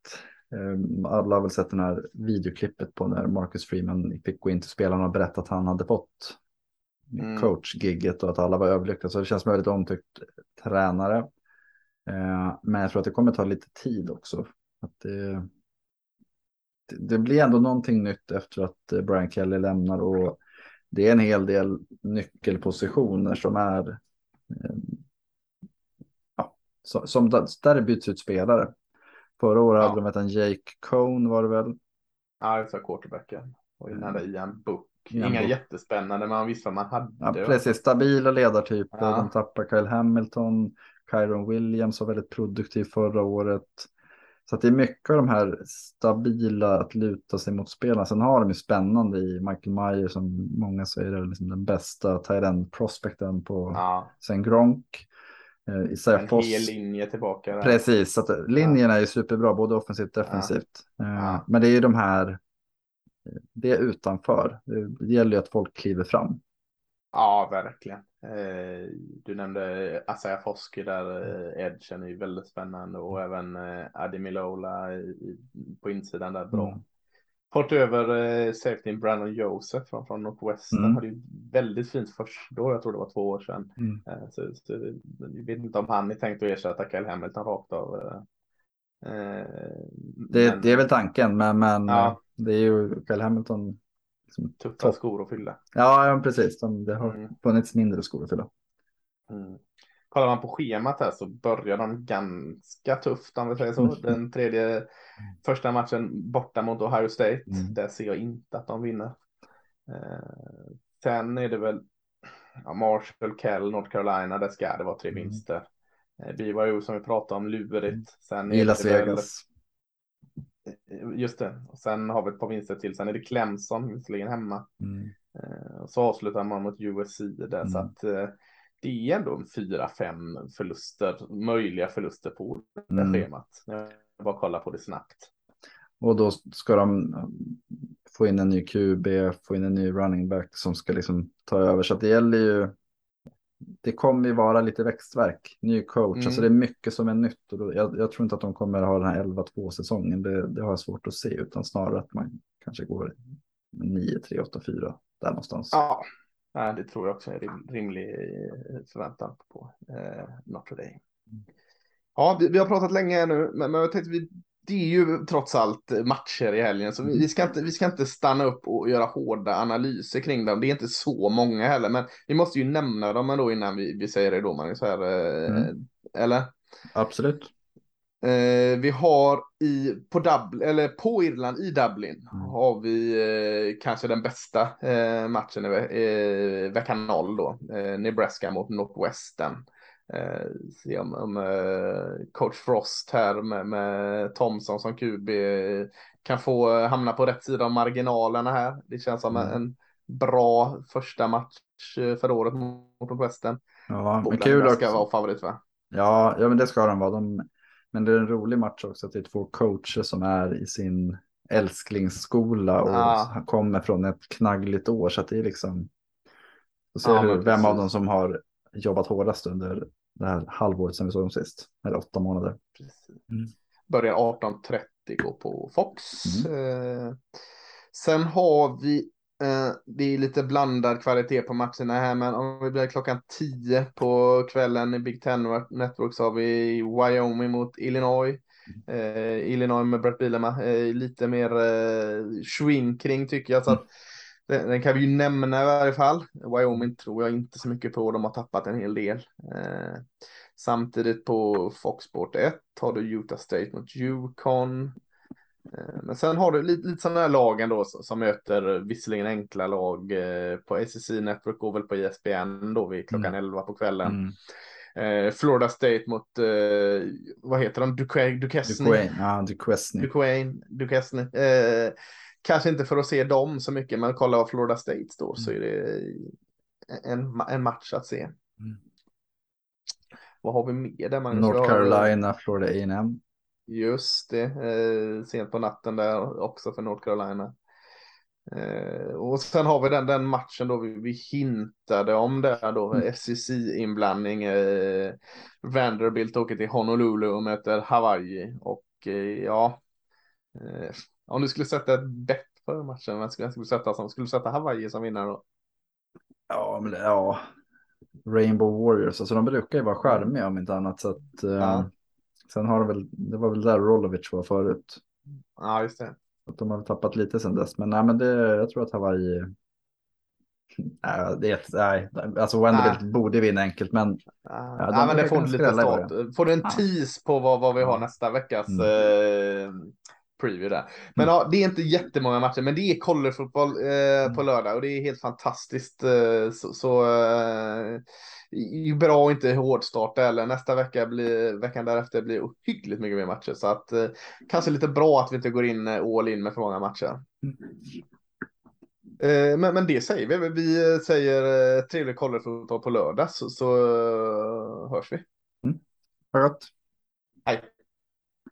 eh, alla har väl sett den här videoklippet på när Marcus Freeman fick gå in till spelarna och berätta att han hade fått mm. coachgigget och att alla var överlyckliga. Så det känns som en väldigt omtyckt tränare. Eh, men jag tror att det kommer ta lite tid också. Att det, det blir ändå någonting nytt efter att eh, Brian Kelly lämnar och det är en hel del nyckelpositioner som är eh, ja, som där det byts ut spelare. Förra året ja. hade de en Jake Cohn var det väl? Ja, det var quarterbacken. Och innan det Ian Book. Inga jättespännande, men man visste vad man hade. Ja, precis, stabila ledartyper. Ja. De tappar Kyle Hamilton, Kyron Williams var väldigt produktiv förra året. Så det är mycket av de här stabila att luta sig mot spelarna. Sen har de ju spännande i Michael Meyer som många säger är liksom den bästa tight prospekten på ja. sen Gronk. Eh, Isaiah en Foss. hel linje tillbaka. Där. Precis, så att linjerna ja. är superbra både offensivt och defensivt. Ja. Ja. Men det är ju de här det är utanför. Det gäller ju att folk kliver fram. Ja, verkligen. Eh, du nämnde Asaya Foski där, eh, edgen är ju väldigt spännande och även eh, Adi Milola på insidan där bra. Mm. Fått över safety Brandon Joseph från, från Northwestern. Mm. Hade ju väldigt fint första år, jag tror det var två år sedan. Mm. Så, så, jag vet inte om han är tänkt att ersätta Kyle Hamilton rakt av. Det, men, det är väl tanken, men, men ja. Det är ju Kyle Hamilton. Liksom, Tuffa skor att fylla. Ja, ja precis. De, det har mm. funnits mindre skor att fylla. Mm. Kollar man på schemat här så börjar de ganska tufft om vi säger så. Mm. Den tredje första matchen borta mot Ohio State. Mm. Där ser jag inte att de vinner. Eh, sen är det väl ja, Marshall, Kell, North Carolina. Där ska det vara tre mm. vinster. Eh, BYU som vi pratade om, lurigt. Sen I Las Vegas. Just det. Och sen har vi ett par vinster till. Sen är det Clemson, visserligen hemma. Mm. Eh, och så avslutar man mot USC där. Mm. Så att eh, det är ändå en fyra, fem förluster, möjliga förluster på det mm. schemat. Jag bara kolla på det snabbt. Och då ska de få in en ny QB, få in en ny running back som ska liksom ta över. Så det gäller ju det kommer ju vara lite växtverk, ny coach, mm. alltså det är mycket som är nytt. Och då, jag, jag, tror inte att de kommer ha den här 11-2 säsongen, det, det, har jag svårt att se, utan snarare att man kanske går 9, 3, 8, 4. Där någonstans. Ja, det tror jag också är rim, rimlig eh, förväntan på eh, Notre Dame. Ja, vi, vi, har pratat länge nu, men, men jag tänkte vi det är ju trots allt matcher i helgen, så vi ska, inte, vi ska inte stanna upp och göra hårda analyser kring dem. Det är inte så många heller, men vi måste ju nämna dem ändå innan vi, vi säger det då, Magnus. Här, eh, mm. Eller? Absolut. Eh, vi har i, på, Dublin, eller på Irland, i Dublin, mm. har vi eh, kanske den bästa eh, matchen i vecka 0 då. Eh, Nebraska mot Northwestern. Eh, se om, om eh, coach Frost här med, med Thomson som QB kan få hamna på rätt sida av marginalerna här. Det känns som mm. en bra första match för året mot Northwestern. Ja, men kul också. ska vara favorit va? Ja, ja, men det ska de vara. De men det är en rolig match också att det är två coacher som är i sin älsklingsskola och ah. kommer från ett knaggligt år. Så att det är liksom. Och ser ja, vem av dem som har jobbat hårdast under det här halvåret som vi såg dem sist. Eller åtta månader. Mm. Börjar 18.30 gå på Fox. Mm. Eh, sen har vi Eh, det är lite blandad kvalitet på matcherna här, men om vi blir klockan 10 på kvällen i Big Ten Network så har vi Wyoming mot Illinois. Eh, Illinois med Brett Bielema, eh, lite mer eh, swing kring tycker jag. Så att, den, den, kan vi ju nämna i varje fall. Wyoming tror jag inte så mycket på, de har tappat en hel del. Eh, samtidigt på Fox Sport 1 har du Utah State mot Yukon. Eh, men sen har du lite, lite sådana här lagen då som möter visserligen enkla lag eh, på SEC Network går väl på ISBN då vid klockan mm. 11 på kvällen. Mm. Eh, Florida State mot, eh, vad heter de, Duquesne? Duquesne, ja, Duquesne. Duquesne, Duquesne. Eh, kanske inte för att se dem så mycket, men kolla vad Florida State står mm. så är det en, en match att se. Mm. Vad har vi mer där? Man North Carolina, Florida A&M. Just det, eh, sent på natten där också för North Carolina. Eh, och sen har vi den, den matchen då vi, vi hintade om där då, mm. SEC-inblandning. Eh, Vanderbilt åker till Honolulu och möter Hawaii. Och eh, ja, eh, om du skulle sätta ett bett för matchen, vem skulle, skulle sätta som? Skulle du sätta Hawaii som vinnare då? Ja, men ja. Rainbow Warriors, alltså de brukar ju vara charmiga om inte annat. Så att, eh, ja. Sen har de väl, det var väl där Rolovic var förut. Ja, just det. Att de har tappat lite sen dess, men nej, men det, jag tror att Hawaii. Nej, det, nej, alltså Wenderbilt nej. borde vinna enkelt, men. Ja, de nej, men det får lite start. Får du en tease på vad, vad vi har nästa veckas mm. eh, preview där. Men mm. ja, det är inte jättemånga matcher, men det är collegefotboll eh, mm. på lördag och det är helt fantastiskt. Eh, så, så eh, bra att inte hårdstarta eller nästa vecka blir veckan därefter blir ohyggligt mycket mer matcher så att eh, kanske lite bra att vi inte går in eh, all in med för många matcher. Eh, men, men det säger vi. Vi säger trevlig collegefotboll på lördag så, så hörs vi. Mm.